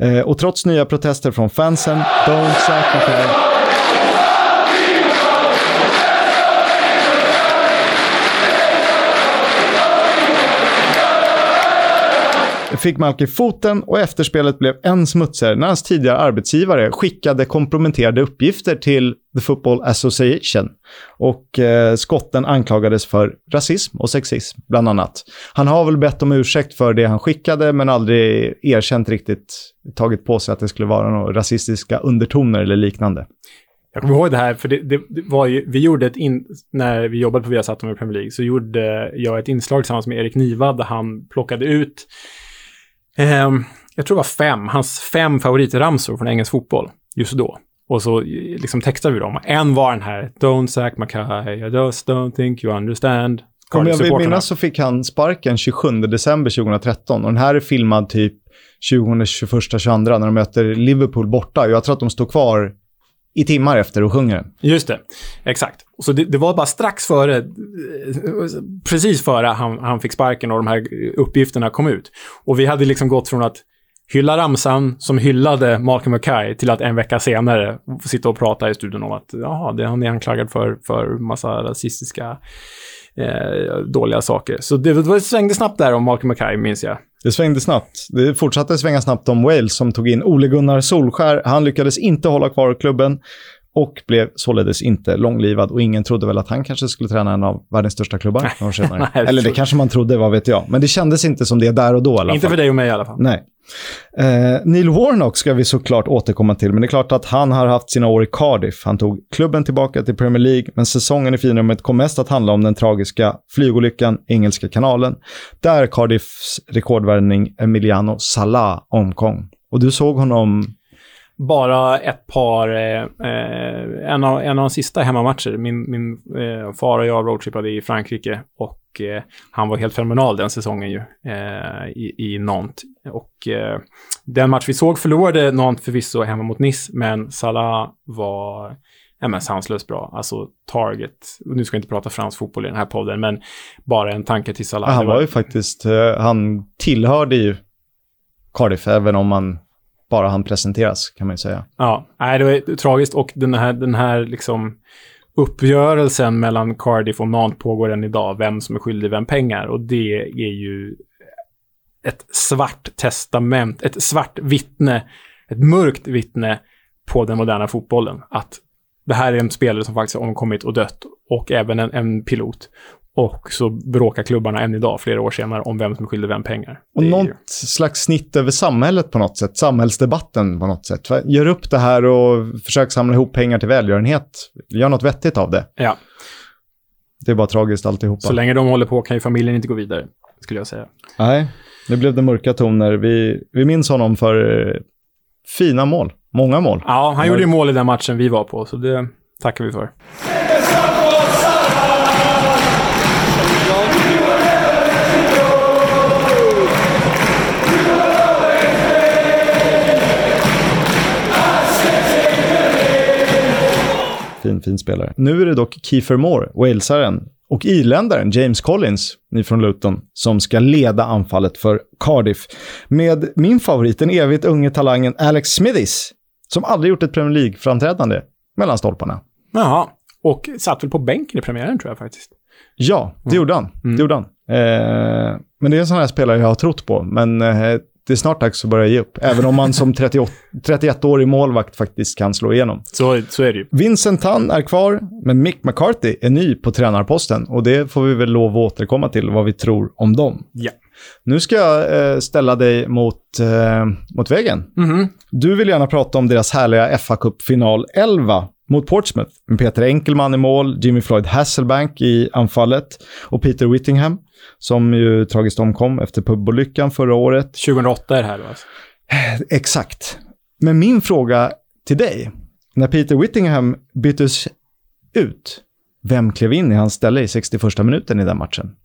Speaker 1: Eh, och trots nya protester från fansen, don't sacrifice fick Malki foten och efterspelet blev än smutsigare när hans tidigare arbetsgivare skickade komprometterade uppgifter till The Football Association. Och eh, skotten anklagades för rasism och sexism, bland annat. Han har väl bett om ursäkt för det han skickade, men aldrig erkänt riktigt, tagit på sig att det skulle vara några rasistiska undertoner eller liknande.
Speaker 2: Jag kommer ihåg det här, för det, det, var ju, vi gjorde ett in, när vi jobbade på Viasat med Premier League, så gjorde jag ett inslag tillsammans med Erik Niva där han plockade ut eh, jag tror det var fem, hans fem favoritramsor från engelsk fotboll just då. Och så liksom textade vi dem. En var den här, Don't sack Mackay, I just don't think you understand.
Speaker 1: Om jag vill minnas så fick han sparken 27 december 2013 och den här är filmad typ 20, 21, 22 när de möter Liverpool borta. Jag tror att de står kvar i timmar efter och sjunger den.
Speaker 2: Just det, exakt. Så det, det, var bara strax före, precis före han, han fick sparken och de här uppgifterna kom ut. Och vi hade liksom gått från att hylla ramsan som hyllade Malcolm McKay till att en vecka senare sitta och prata i studion om att jaha, det han är anklagad för, för massa rasistiska eh, dåliga saker. Så det, det svängde snabbt där om Malcolm McKay, minns jag.
Speaker 1: Det svängde snabbt. Det fortsatte svänga snabbt om Wales som tog in Ole Gunnar Solskär. Han lyckades inte hålla kvar klubben och blev således inte långlivad och ingen trodde väl att han kanske skulle träna en av världens största klubbar Nej, Eller det kanske man trodde, vad vet jag. Men det kändes inte som det där och då i alla fall.
Speaker 2: Inte för dig och mig i alla fall.
Speaker 1: Nej. Eh, Neil Warnock ska vi såklart återkomma till, men det är klart att han har haft sina år i Cardiff. Han tog klubben tillbaka till Premier League, men säsongen i finrummet kom mest att handla om den tragiska flygolyckan i Engelska kanalen, där Cardiffs rekordvärvning Emiliano Salah omkom. Och du såg honom
Speaker 2: bara ett par, eh, eh, en, av, en av de sista hemmamatcher. Min, min eh, far och jag roadtrippade i Frankrike och eh, han var helt fenomenal den säsongen ju eh, i, i Nantes. Och eh, den match vi såg förlorade Nantes förvisso hemma mot Nice, men Salah var ja, men sanslöst bra. Alltså target. Nu ska jag inte prata fransk fotboll i den här podden, men bara en tanke till Salah.
Speaker 1: Han var ju faktiskt, han tillhörde ju Cardiff, även om man bara han presenteras, kan man ju säga.
Speaker 2: Ja, nej, det var tragiskt och den här, den här liksom uppgörelsen mellan Cardiff och Nant pågår än idag, vem som är skyldig vem pengar. Och det är ju ett svart testament, ett svart vittne, ett mörkt vittne på den moderna fotbollen. Att det här är en spelare som faktiskt har omkommit och dött och även en, en pilot. Och så bråkar klubbarna än idag, flera år senare, om vem som är skyldig vem pengar.
Speaker 1: Och något ju... slags snitt över samhället på något sätt, samhällsdebatten på något sätt. Gör upp det här och försök samla ihop pengar till välgörenhet. Gör något vettigt av det.
Speaker 2: Ja.
Speaker 1: Det är bara tragiskt alltihopa.
Speaker 2: Så länge de håller på kan ju familjen inte gå vidare, skulle jag säga.
Speaker 1: Nej, det blev det mörka toner. Vi, vi minns honom för eh, fina mål. Många mål.
Speaker 2: Ja, han gjorde ju mål i den matchen vi var på, så det tackar vi för.
Speaker 1: Fin, fin spelare. Nu är det dock Kiefer Moore, walesaren, och irländaren James Collins, ni från Luton, som ska leda anfallet för Cardiff. Med min favorit, den evigt unge talangen Alex Smithis, som aldrig gjort ett Premier League-framträdande mellan stolparna.
Speaker 2: Jaha, och satt väl på bänken i premiären tror jag faktiskt.
Speaker 1: Ja, det gjorde han. Mm. Det gjorde han. Eh, men det är en sån här spelare jag har trott på, men eh, det är snart dags att börja ge upp. Även om man som 31-årig målvakt faktiskt kan slå igenom.
Speaker 2: Så, så är det ju.
Speaker 1: Vincent Tan är kvar, men Mick McCarthy är ny på tränarposten. Och det får vi väl lov att återkomma till, vad vi tror om dem.
Speaker 2: Ja.
Speaker 1: Nu ska jag eh, ställa dig mot, eh, mot väggen.
Speaker 2: Mm -hmm.
Speaker 1: Du vill gärna prata om deras härliga fa Cup-final 11 mot Portsmouth. Med Peter Enkelman i mål, Jimmy Floyd Hasselbank i anfallet och Peter Whittingham som ju tragiskt omkom efter pubolyckan förra året.
Speaker 2: 2008 är det här då alltså.
Speaker 1: Exakt. Men min fråga till dig, när Peter Whittingham byttes ut, vem klev in i hans ställe i 61 minuten i den matchen?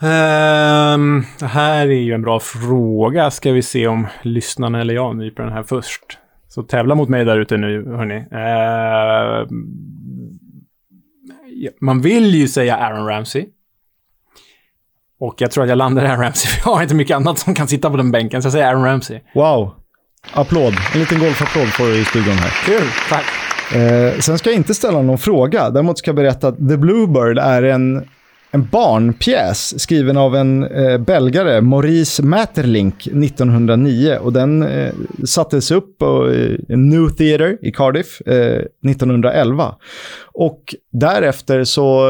Speaker 2: Um, det här är ju en bra fråga. Ska vi se om lyssnarna eller jag nyper den här först. Så tävla mot mig där ute nu, hörni. Uh, man vill ju säga Aaron Ramsey. Och jag tror att jag landar i Aaron Ramsey, för jag har inte mycket annat som kan sitta på den bänken, så jag säger Aaron Ramsey.
Speaker 1: Wow. Applåd. En liten golfapplåd får du i studion här.
Speaker 2: Kul, tack.
Speaker 1: Eh, sen ska jag inte ställa någon fråga. Däremot ska jag berätta att The Bluebird är en en barnpjäs skriven av en eh, belgare, Maurice Maeterlinck, 1909. Och den eh, sattes upp på eh, New Theatre i Cardiff eh, 1911. Och därefter så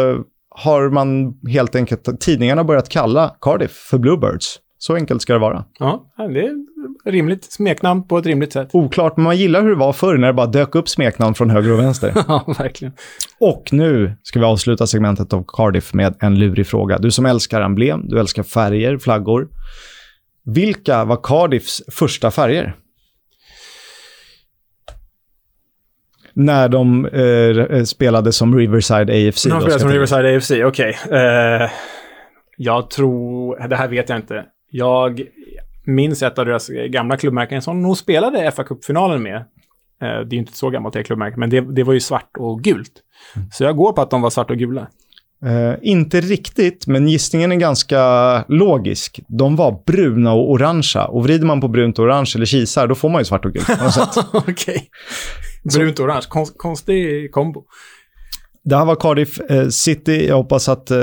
Speaker 1: har man helt enkelt, tidningarna börjat kalla Cardiff för Bluebirds. Så enkelt ska det vara.
Speaker 2: Ja, det är rimligt smeknamn på ett rimligt sätt.
Speaker 1: Oklart, men man gillar hur det var förr när det bara dök upp smeknamn från höger och vänster.
Speaker 2: ja, verkligen.
Speaker 1: Och nu ska vi avsluta segmentet av Cardiff med en lurig fråga. Du som älskar emblem, du älskar färger, flaggor. Vilka var Cardiffs första färger? När de eh, spelade som Riverside AFC.
Speaker 2: De spelade som Riverside AFC, okej. Okay. Uh, eh, jag tror, det här vet jag inte. Jag minns ett av deras gamla klubbmärken som nog spelade fa Cup-finalen med. Eh, det är ju inte så gammalt det klubbmärke, men det, det var ju svart och gult. Mm. Så jag går på att de var svarta och gula.
Speaker 1: Uh, inte riktigt, men gissningen är ganska logisk. De var bruna och orangea. Och vrider man på brunt och orange eller kisar, då får man ju svart och gult.
Speaker 2: Okej. Okay. Brunt och orange, Konst, konstig kombo.
Speaker 1: Det här var Cardiff eh, City. Jag hoppas att eh,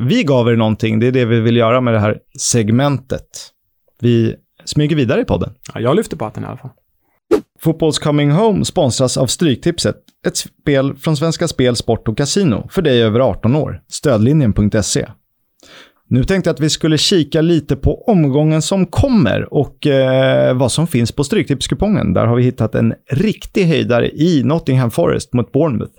Speaker 1: vi gav er någonting. Det är det vi vill göra med det här segmentet. Vi smyger vidare i podden.
Speaker 2: Ja, jag lyfter på hatten i alla fall.
Speaker 1: Fotbolls Coming Home sponsras av Stryktipset. Ett spel från Svenska Spel, Sport och Casino för dig över 18 år. Stödlinjen.se. Nu tänkte jag att vi skulle kika lite på omgången som kommer och eh, vad som finns på Stryktipskupongen. Där har vi hittat en riktig höjdare i Nottingham Forest mot Bournemouth.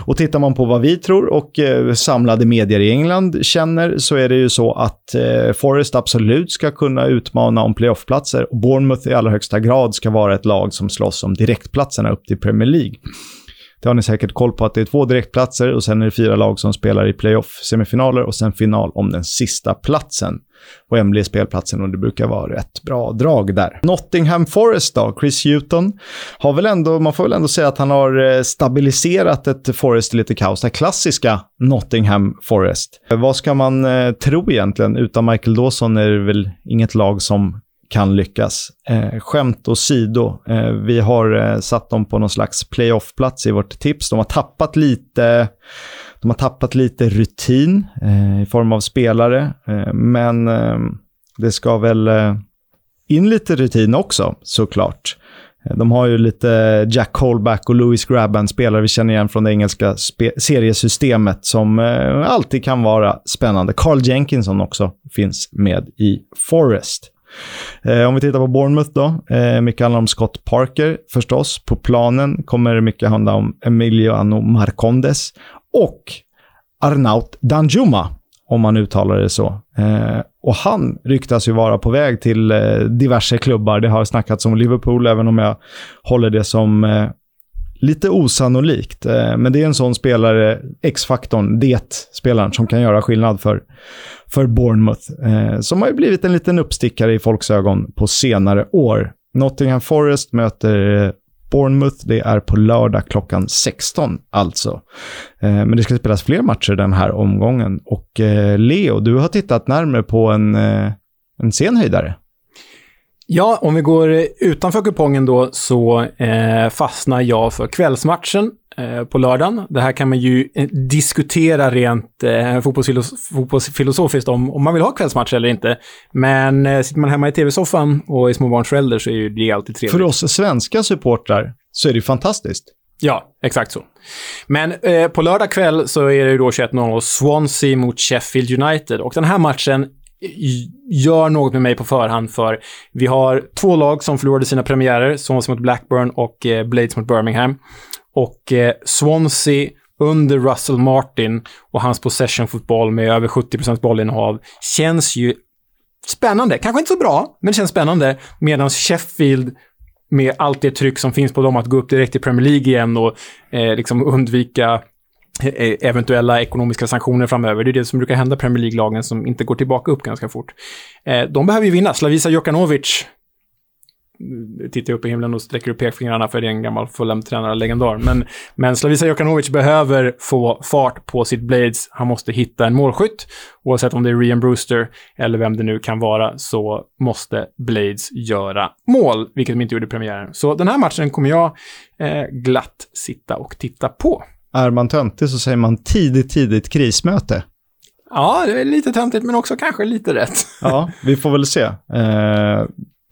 Speaker 1: Och tittar man på vad vi tror och eh, samlade medier i England känner så är det ju så att eh, Forest absolut ska kunna utmana om playoffplatser och Bournemouth i allra högsta grad ska vara ett lag som slåss om direktplatserna upp till Premier League. Det har ni säkert koll på att det är två direktplatser och sen är det fyra lag som spelar i playoff-semifinaler och sen final om den sista platsen. Wembley är spelplatsen och det brukar vara rätt bra drag där. Nottingham Forest då, Chris Hewton, har väl ändå, man får väl ändå säga att han har eh, stabiliserat ett Forest i lite kaos. Det klassiska Nottingham Forest. Eh, vad ska man eh, tro egentligen? Utan Michael Dawson är det väl inget lag som kan lyckas. Eh, skämt åsido, eh, vi har eh, satt dem på någon slags playoff-plats i vårt tips. De har tappat lite, de har tappat lite rutin eh, i form av spelare, eh, men eh, det ska väl eh, in lite rutin också såklart. Eh, de har ju lite Jack Holback och Louis Grabban, spelare vi känner igen från det engelska seriesystemet, som eh, alltid kan vara spännande. Carl Jenkinson också finns med i Forest. Eh, om vi tittar på Bournemouth då. Eh, mycket handlar om Scott Parker förstås. På planen kommer mycket handla om Emiliano Marcondes och Arnaut Danjuma, om man uttalar det så. Eh, och han ryktas ju vara på väg till eh, diverse klubbar. Det har snackats om Liverpool, även om jag håller det som eh, lite osannolikt. Eh, men det är en sån spelare, X-faktorn, det spelaren som kan göra skillnad för, för Bournemouth. Eh, som har ju blivit en liten uppstickare i folks ögon på senare år. Nottingham Forest möter eh, Bournemouth. Det är på lördag klockan 16 alltså. Men det ska spelas fler matcher den här omgången. Och Leo, du har tittat närmare på en, en sen höjdare.
Speaker 2: Ja, om vi går utanför kupongen då så eh, fastnar jag för kvällsmatchen eh, på lördagen. Det här kan man ju eh, diskutera rent eh, fotbollsfilos fotbollsfilosofiskt om, om man vill ha kvällsmatcher eller inte. Men eh, sitter man hemma i tv-soffan och är småbarnsförälder så är ju det alltid trevligt.
Speaker 1: För oss svenska supportrar så är det ju fantastiskt.
Speaker 2: Ja, exakt så. Men eh, på lördag kväll så är det ju då 21.00 Swansea mot Sheffield United. Och den här matchen gör något med mig på förhand för vi har två lag som förlorade sina premiärer, Swansea mot Blackburn och eh, Blades mot Birmingham. Och eh, Swansea under Russell Martin och hans possession-fotboll med över 70% bollinnehav känns ju spännande. Kanske inte så bra, men det känns spännande. Medan Sheffield med allt det tryck som finns på dem att gå upp direkt i Premier League igen och eh, liksom undvika Eh, eventuella ekonomiska sanktioner framöver. Det är det som brukar hända Premier League-lagen som inte går tillbaka upp ganska fort. Eh, de behöver ju vinna. Slavisa Jokanovic mm, tittar upp i himlen och sträcker upp pekfingrarna för det är en gammal Fulham-tränare, legendar. Men, men Slavisa Jokanovic behöver få fart på sitt Blades. Han måste hitta en målskytt. Oavsett om det är Rian Brewster eller vem det nu kan vara så måste Blades göra mål, vilket de inte gjorde i premiären. Så den här matchen kommer jag eh, glatt sitta och titta på.
Speaker 1: Är man töntig så säger man tidigt, tidigt krismöte.
Speaker 2: Ja, det är lite töntigt men också kanske lite rätt.
Speaker 1: ja, vi får väl se. Eh,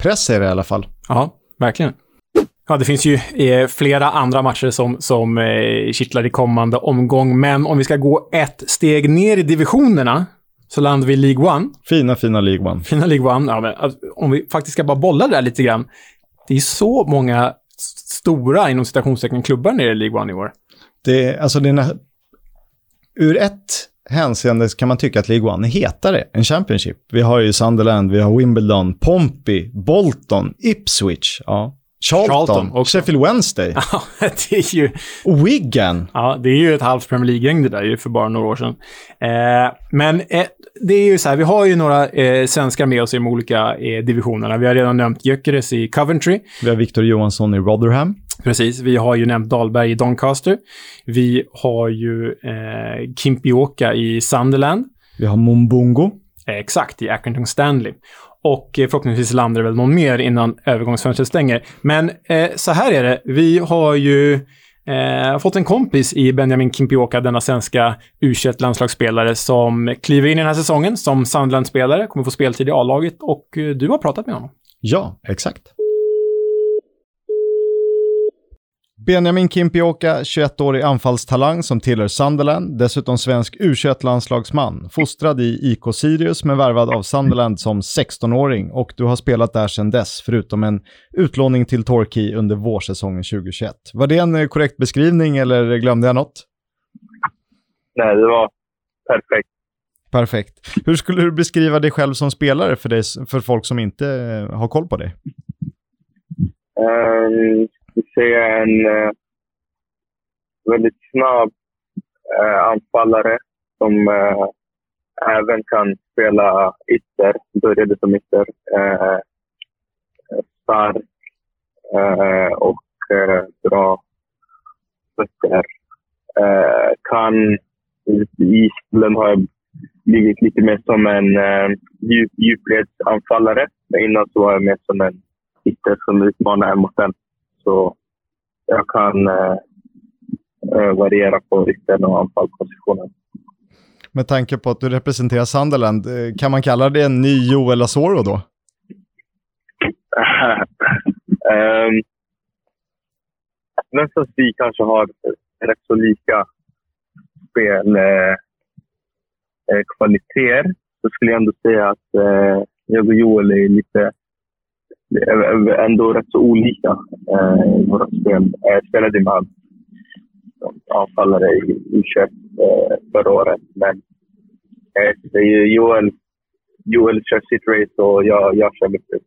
Speaker 1: press är det i alla fall.
Speaker 2: Ja, verkligen. Ja, det finns ju eh, flera andra matcher som, som eh, kittlar i kommande omgång, men om vi ska gå ett steg ner i divisionerna så landar vi i League One.
Speaker 1: Fina, fina League One.
Speaker 2: Fina League One. Ja, men, alltså, om vi faktiskt ska bara bolla där lite grann. Det är så många stora, inom citationstecken, klubbar nere i League One i år
Speaker 1: det, alltså det är, ur ett hänseende kan man tycka att League One är hetare än Championship. Vi har ju Sunderland, vi har Wimbledon, Pompey, Bolton, Ipswich, ja. Charlton, Charlton och Sheffield Wednesday.
Speaker 2: Ja, det är ju...
Speaker 1: Wigan.
Speaker 2: Ja, det är ju ett halvt Premier League-gäng det där ju för bara några år sedan. Eh, men eh, det är ju så här, vi har ju några eh, svenskar med oss i de olika eh, divisionerna. Vi har redan nämnt Gyökeres i Coventry.
Speaker 1: Vi har Victor Johansson i Rotherham.
Speaker 2: Precis. Vi har ju nämnt Dahlberg i Doncaster. Vi har ju eh, Kimpioka i Sunderland.
Speaker 1: Vi har Mumbungo.
Speaker 2: Exakt, i Accrington Stanley. Och eh, förhoppningsvis landar det väl någon mer innan övergångsfönstret stänger. Men eh, så här är det. Vi har ju eh, fått en kompis i Benjamin Kimpioka, denna svenska u landslagsspelare som kliver in i den här säsongen som Sandland-spelare, kommer få speltid i A-laget och eh, du har pratat med honom.
Speaker 1: Ja, exakt. Benjamin Kimpioka, 21-årig anfallstalang som tillhör Sunderland, dessutom svensk U21-landslagsman, fostrad i IK Sirius men värvad av Sunderland som 16-åring och du har spelat där sedan dess, förutom en utlåning till Torquay under vårsäsongen 2021. Var det en korrekt beskrivning eller glömde jag något?
Speaker 4: Nej, det var perfekt.
Speaker 1: Perfekt. Hur skulle du beskriva dig själv som spelare för, dig, för folk som inte har koll på dig?
Speaker 4: Um, se en eh, väldigt snabb eh, anfallare som eh, även kan spela ytter. Började som ytter. Eh, stark eh, och eh, bra fötter. kan i spelen har jag blivit lite mer som en djup, djupledsanfallare. Innan så var jag mer som en ytter som utmanar mot en. Så jag kan eh, eh, variera på yttern och anfallspositionen.
Speaker 1: Med tanke på att du representerar Sunderland, eh, kan man kalla det en ny Joel Asoro då?
Speaker 4: um, nästan vi kanske har rätt så lika spelkvaliteter. Eh, så skulle jag ändå säga att eh, jag och Joel är lite ändå rätt så olika eh, i våra spel. Jag spelade med som anfallare i U21 eh, förra året. Men eh, det är ju Joel, Joel kör sitt race och jag, jag kör mitt race.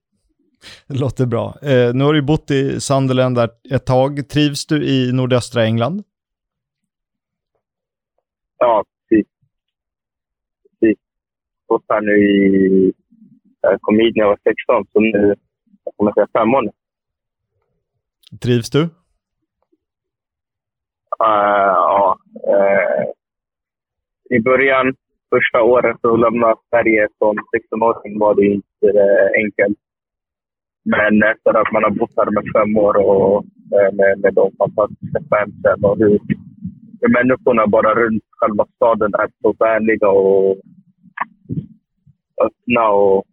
Speaker 1: Det låter bra. Eh, nu har du bott i Sunderland ett tag. Trivs du i nordöstra England?
Speaker 4: Ja, precis. precis. Bott här nu i... Jag kom hit när jag var 16, så nu jag kommer säga fem år nu.
Speaker 1: Trivs du?
Speaker 4: Uh, ja. Uh, I början, första året att lämna Sverige som 16-åring var det inte uh, enkelt. Men efter att man har bott här med fem år och med, med de fantastiska fansen och hur, hur människorna bara runt själva staden är så vänliga och öppna och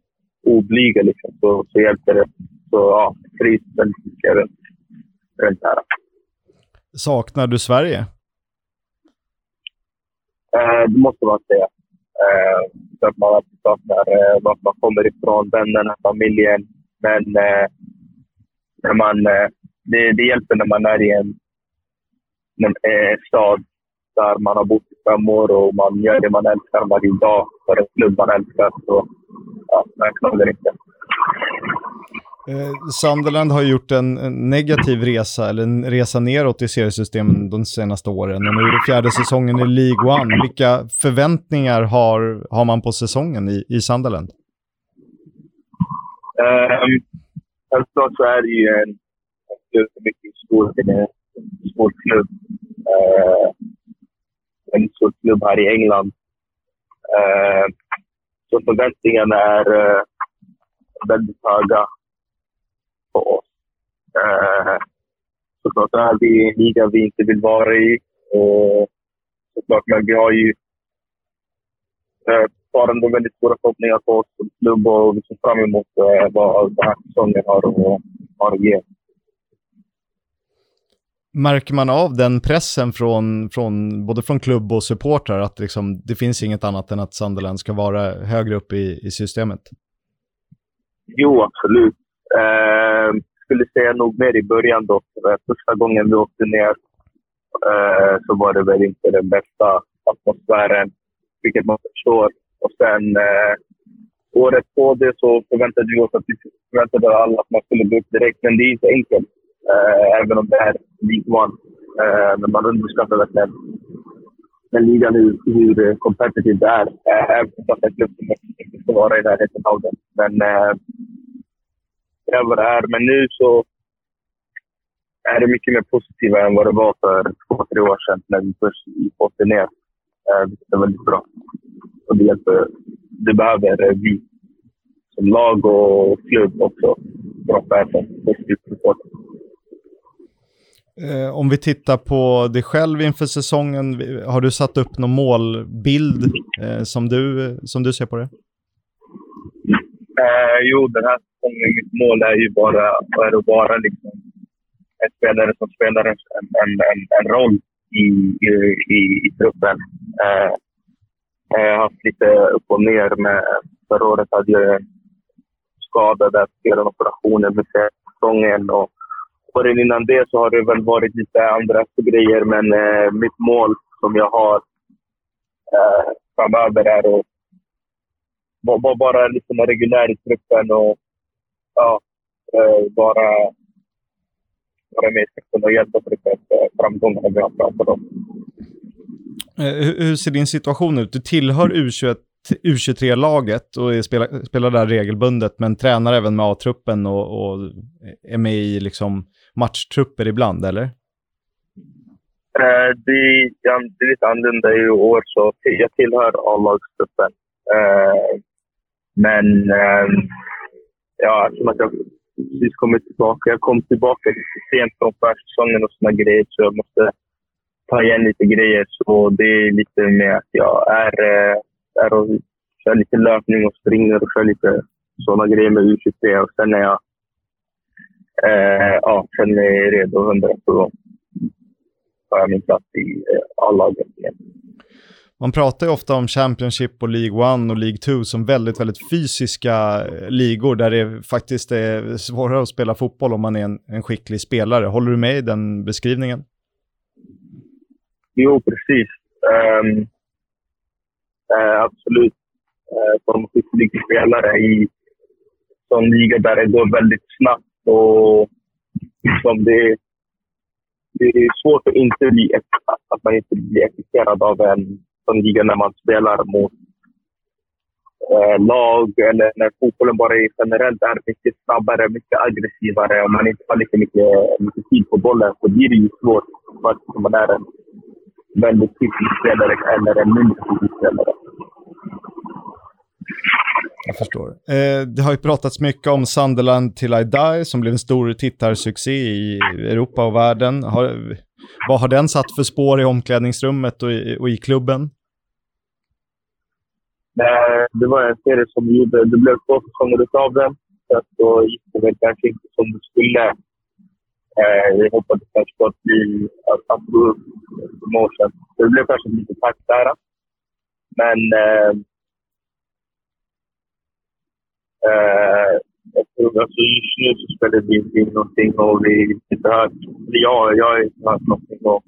Speaker 4: oblyga liksom, så, så hjälper det. Så ja, trivs väldigt mycket runt, här.
Speaker 1: Saknar du Sverige?
Speaker 4: Eh, det måste man säga. Eh, så att man alltid saknar eh, vart man kommer ifrån, vännerna, familjen. Men eh, när man, eh, det, det hjälper när man är i en, en eh, stad där man har bott i fem år och man gör det man älskar varje dag för en klubb man älskar. Så ja, jag klagar inte.
Speaker 1: Eh, Sunderland har gjort en, en, negativ resa, eller en resa neråt i seriesystemen de senaste åren. Och nu är det fjärde säsongen i League One. Vilka förväntningar har, har man på säsongen i, i Sunderland?
Speaker 4: Um, självklart så är det ju en, en mycket stor, en stor klubb. Uh, en stor klubb här i England. Eh, så förväntningarna är eh, väldigt höga på oss. Eh, såklart är det en liga vi inte vill vara i. Och såklart, men vi har ju eh, väldigt stora förhoppningar på oss som klubb och vi ser fram emot eh, vad den här säsongen har, har att ge.
Speaker 1: Märker man av den pressen från, från både från klubb och supportrar att liksom, det finns inget annat än att Sunderland ska vara högre upp i, i systemet?
Speaker 4: Jo, absolut. Eh, skulle säga nog mer i början då. Första gången vi åkte ner eh, så var det väl inte den bästa atmosfären, vilket man förstår. Och sen eh, året på det så förväntade vi oss att vi förväntade alla att man skulle gå upp direkt. Men det är inte enkelt, Eh, även om det är League One. Eh, men man underskattar verkligen den ligan, hur, hur competitive det är. Eh, även fast en klubb som inte ska vara i närheten av den. Men eh, Det är vad det är. Men nu så är det mycket mer positivt än vad det var för två, tre år sedan när vi först gick åkte ner. Eh, vilket är väldigt bra. Och det hjälper. Det behöver vi som lag och klubb också. Bra fans, positivt support.
Speaker 1: Eh, om vi tittar på dig själv inför säsongen, har du satt upp någon målbild eh, som, du, som du ser på det?
Speaker 4: Eh, jo, den här säsongen, mitt mål är ju bara är att vara liksom en spelare som spelar en, en, en, en roll i, i, i, i truppen. Eh, jag har haft lite upp och ner. Med, förra året hade jag en skada där jag en operation med säsongen. Och åren innan det så har det väl varit lite andra grejer, men eh, mitt mål som jag har eh, framöver är att vara bara liksom reguljär i truppen och ja, eh, bara vara med och hjälpa truppen framgångarna vi har framför dem.
Speaker 1: Eh, hur ser din situation ut? Du tillhör U21 U23-laget och spelar, spelar där regelbundet, men tränar även med A-truppen och, och, är med i liksom matchtrupper ibland, eller?
Speaker 4: Eh, det, ja, det är lite annorlunda i år, så jag tillhör A-lagstruppen. Eh, men uh, ja, som att jag precis kommit tillbaka. Jag kom tillbaka lite sent från försäsongen och såna grejer, så jag måste ta igen lite grejer. Så det är lite med att jag är, eh, är och kör lite löpning och springer och kör lite sådana grejer med U23. Och sen är jag eh, ja, sen är redo 100 så tar jag min plats i eh, A-laget igen.
Speaker 1: Man pratar ju ofta om Championship och League One och League 2 som väldigt, väldigt fysiska eh, ligor där det faktiskt är svårare att spela fotboll om man är en, en skicklig spelare. Håller du med i den beskrivningen?
Speaker 4: Jo, precis. Um, uh, absolut. Uh, som skicklig spelare i en liga där det går väldigt snabbt och liksom det, det är svårt att, inte bli, att man inte blir exkluderad av en sån liga när man spelar mot eh, lag eller när fotbollen bara är generellt är mycket snabbare, mycket aggressivare och man inte har lika mycket, mycket tid på bollen så blir det ju svårt för att man är en väldigt skicklig spelare eller en mindre skicklig spelare.
Speaker 1: Jag förstår. Eh, det har ju pratats mycket om Sunderland till I Die som blev en stor tittarsuccé i Europa och världen. Har, vad har den satt för spår i omklädningsrummet och i, och i klubben?
Speaker 4: Det var en serie som vi gjorde. Det blev två säsonger av den. Så då gick det väl kanske inte som det skulle. Eh, vi hoppades kanske på att bli att gå upp promotion. Det blev kanske lite tack där. Men eh, jag tror alltså just nu så spelar vi inte in någonting och vi inte hört, ja, jag har inte hört någonting om,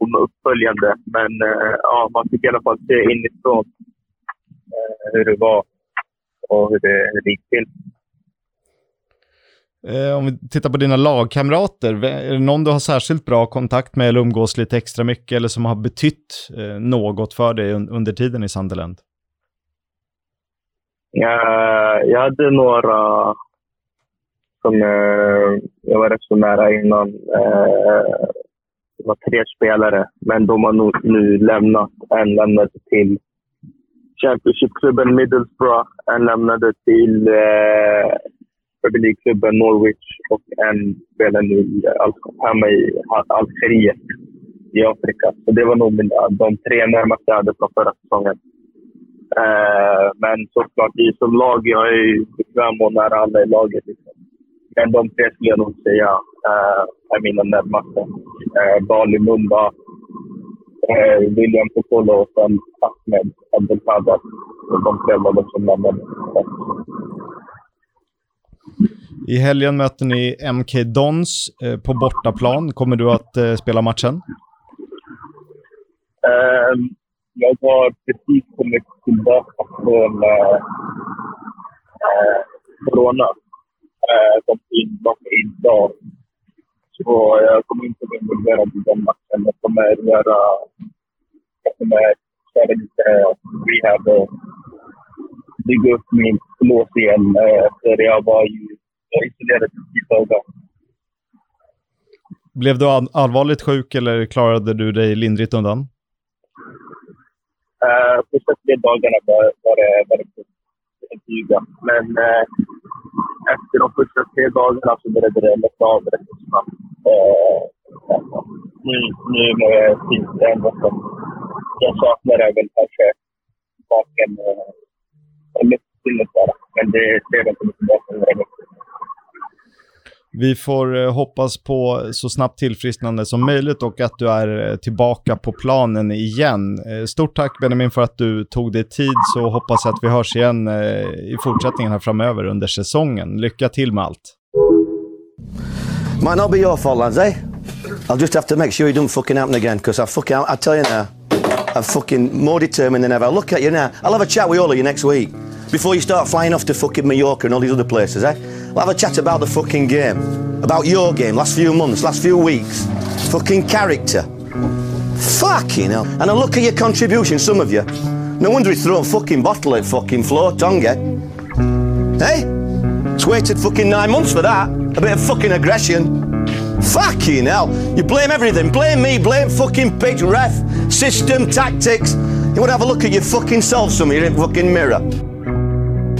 Speaker 4: om uppföljande. Men eh, ja, man fick i alla fall se inifrån eh, hur det var och hur det, hur det gick till.
Speaker 1: Eh, om vi tittar på dina lagkamrater, är det någon du har särskilt bra kontakt med eller umgås lite extra mycket eller som har betytt eh, något för dig under tiden i Sunderland?
Speaker 4: Jag, jag hade några som eh, jag var rätt så nära innan. Eh, det var tre spelare, men de har nu, nu lämnat. En lämnade till Championship-klubben Middlesbrough. En lämnade till eh, Premier League-klubben Norwich och en spelar nu hemma i Algeriet i Afrika. Så det var nog mina, de tre närmaste jag hade från förra säsongen. Eh, men såklart, vi som lag, jag är bekväm och nära alla i laget. Liksom. Men de tre skulle jag nog säga eh, är mina närmaste. Eh, Bali Mumba, eh, William Popolo och sen Ahmed Abdelkader. De tre var de som lämnade.
Speaker 1: I helgen möter ni MK Dons eh, på bortaplan. Kommer du att eh, spela matchen?
Speaker 4: Um, jag har precis kommit tillbaka från äh, corona. Äh, kom tillbaka idag. Så jag kommer inte vara involverad i den matchen. Jag kommer göra... Jag kommer köra lite rehab och bygga upp min flås igen. Eh, för jag var ju isolerad i tio dagar.
Speaker 1: Blev du allvarligt sjuk eller klarade du dig lindrigt undan?
Speaker 4: Uh, tre dagarna var, var det väldigt flyga. Men uh, efter de första tre dagarna så började det lätta av rätt snabbt. Uh, nu, nu fint. Det enda som jag saknar är väl kanske smaken och luktsinnet bara. Men det ser jag inte tillbaka några veckor.
Speaker 1: Vi får eh, hoppas på så snabbt tillfrisknande som möjligt och att du är eh, tillbaka på planen igen. Eh, stort tack Benjamin för att du tog dig tid, så hoppas jag att vi hörs igen i fortsättningen här framöver under säsongen. Lycka till med allt.
Speaker 5: Might not be your fault, lads, eh? I'll just have to make sure you don't fucking happen again, because I fucking, I tell you now, I'm fucking more determined than ever. I'll look at you now. I'll have a chat with all of you next week. Before you start flying off to fucking Mallorca and all these other places, eh? We'll have a chat about the fucking game. About your game, last few months, last few weeks. Fucking character. Fucking hell. And I look at your contribution, some of you. No wonder he's a fucking bottle at fucking floor, Tonga. Hey? It's waited fucking nine months for that. A bit of fucking aggression. Fucking hell. You blame everything. Blame me, blame fucking pitch, ref, system, tactics. You want to have a look at your fucking self, some of you in fucking mirror.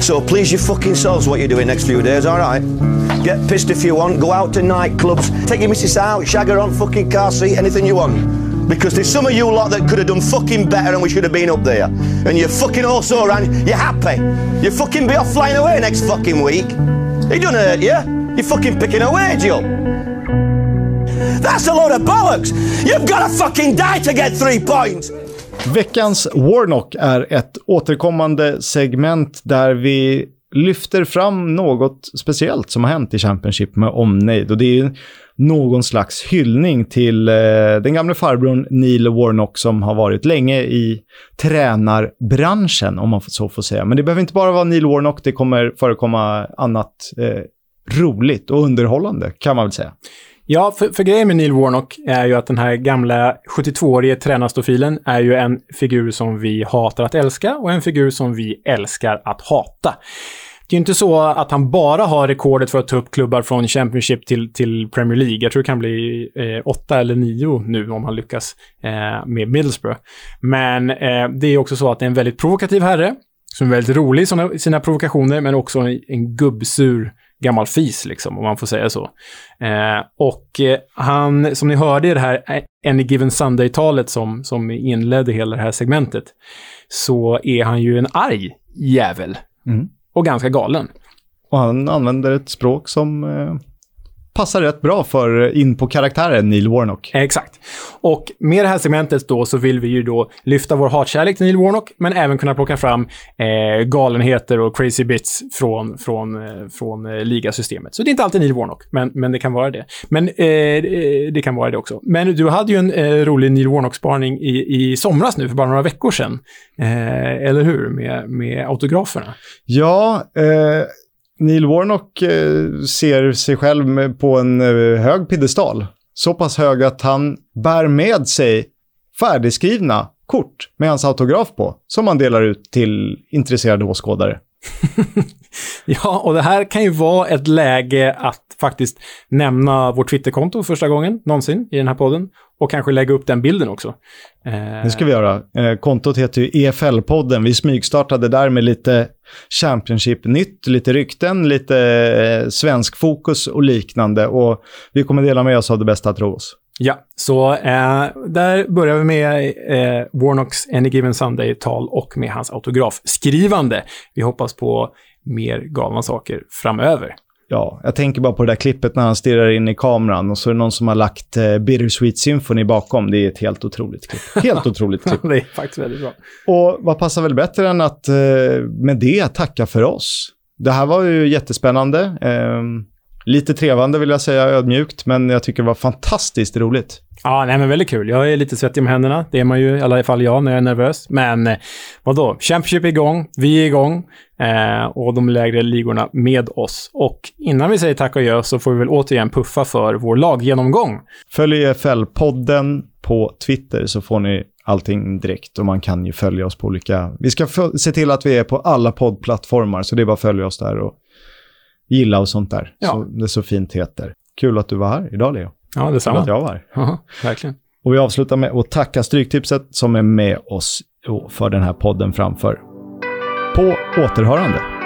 Speaker 5: So please your fucking selves what you're doing next few days, alright? Get pissed if you want, go out to nightclubs, take your missus out, shag her on fucking car seat, anything you want. Because there's some of you lot that could have done fucking better and we should have been up there. And you're fucking also around, you're happy. You fucking be off flying away next fucking week. It don't hurt you. You're fucking picking a wage up. That's a load of bollocks. You've got to fucking die to get three points.
Speaker 1: Veckans Warnock är ett återkommande segment där vi lyfter fram något speciellt som har hänt i Championship med omnejd. Och det är någon slags hyllning till eh, den gamle farbrorn Neil Warnock som har varit länge i tränarbranschen, om man så får säga. Men det behöver inte bara vara Neil Warnock, det kommer förekomma annat eh, roligt och underhållande, kan man väl säga.
Speaker 2: Ja, för, för grejen med Neil Warnock är ju att den här gamla 72-årige tränarstofilen är ju en figur som vi hatar att älska och en figur som vi älskar att hata. Det är ju inte så att han bara har rekordet för att ta upp klubbar från Championship till, till Premier League. Jag tror det kan bli eh, åtta eller nio nu om han lyckas eh, med Middlesbrough. Men eh, det är också så att det är en väldigt provokativ herre, som är väldigt rolig i sina provokationer, men också en, en gubbsur gammal fis, liksom, om man får säga så. Eh, och eh, han, som ni hörde i det här Any Given Sunday-talet som, som inledde hela det här segmentet, så är han ju en arg jävel.
Speaker 1: Mm.
Speaker 2: Och ganska galen.
Speaker 1: Och han använder ett språk som eh, passar rätt bra för in på karaktären Neil Warnock.
Speaker 2: Exakt. Och med det här segmentet då så vill vi ju då lyfta vår hatkärlek till Neil Warnock, men även kunna plocka fram eh, galenheter och crazy bits från, från, eh, från eh, ligasystemet. Så det är inte alltid Neil Warnock, men, men det kan vara det. Men eh, det kan vara det också. Men du hade ju en eh, rolig Neil Warnock-spaning i, i somras nu, för bara några veckor sedan. Eh, eller hur? Med, med autograferna.
Speaker 1: Ja, eh, Neil Warnock eh, ser sig själv på en eh, hög piedestal. Så pass hög att han bär med sig färdigskrivna kort med hans autograf på, som han delar ut till intresserade åskådare.
Speaker 2: ja, och det här kan ju vara ett läge att faktiskt nämna vårt Twitterkonto första gången någonsin i den här podden. Och kanske lägga upp den bilden också.
Speaker 1: Eh... Det ska vi göra. Eh, kontot heter ju EFL-podden. Vi smygstartade där med lite Championship-nytt, lite rykten, lite eh, svensk fokus och liknande. Och vi kommer dela med oss av det bästa, tro oss.
Speaker 2: Ja, så eh, där börjar vi med eh, Warnocks Any Given Sunday-tal och med hans autografskrivande. Vi hoppas på mer galna saker framöver.
Speaker 1: Ja, jag tänker bara på det där klippet när han stirrar in i kameran och så är det någon som har lagt eh, Bittersweet Symphony bakom. Det är ett helt otroligt klipp. Helt otroligt klipp.
Speaker 2: det är faktiskt väldigt bra.
Speaker 1: Och vad passar väl bättre än att eh, med det tacka för oss? Det här var ju jättespännande. Eh, lite trevande vill jag säga, ödmjukt, men jag tycker det var fantastiskt roligt.
Speaker 2: Ja, nej men väldigt kul. Jag är lite svettig med händerna. Det är man ju i alla fall jag när jag är nervös. Men eh, vadå? Championship är igång, vi är igång eh, och de lägre ligorna med oss. Och innan vi säger tack och gör så får vi väl återigen puffa för vår laggenomgång.
Speaker 1: Följ EFL-podden på Twitter så får ni allting direkt och man kan ju följa oss på olika... Vi ska se till att vi är på alla poddplattformar så det är bara att följa oss där och gilla och sånt där. Ja. Så det så fint heter. Kul att du var här idag, Leo.
Speaker 2: Ja, detsamma. Kul
Speaker 1: att jag var här.
Speaker 2: Ja, verkligen.
Speaker 1: Och vi avslutar med att tacka Stryktipset som är med oss för den här podden framför. På återhörande.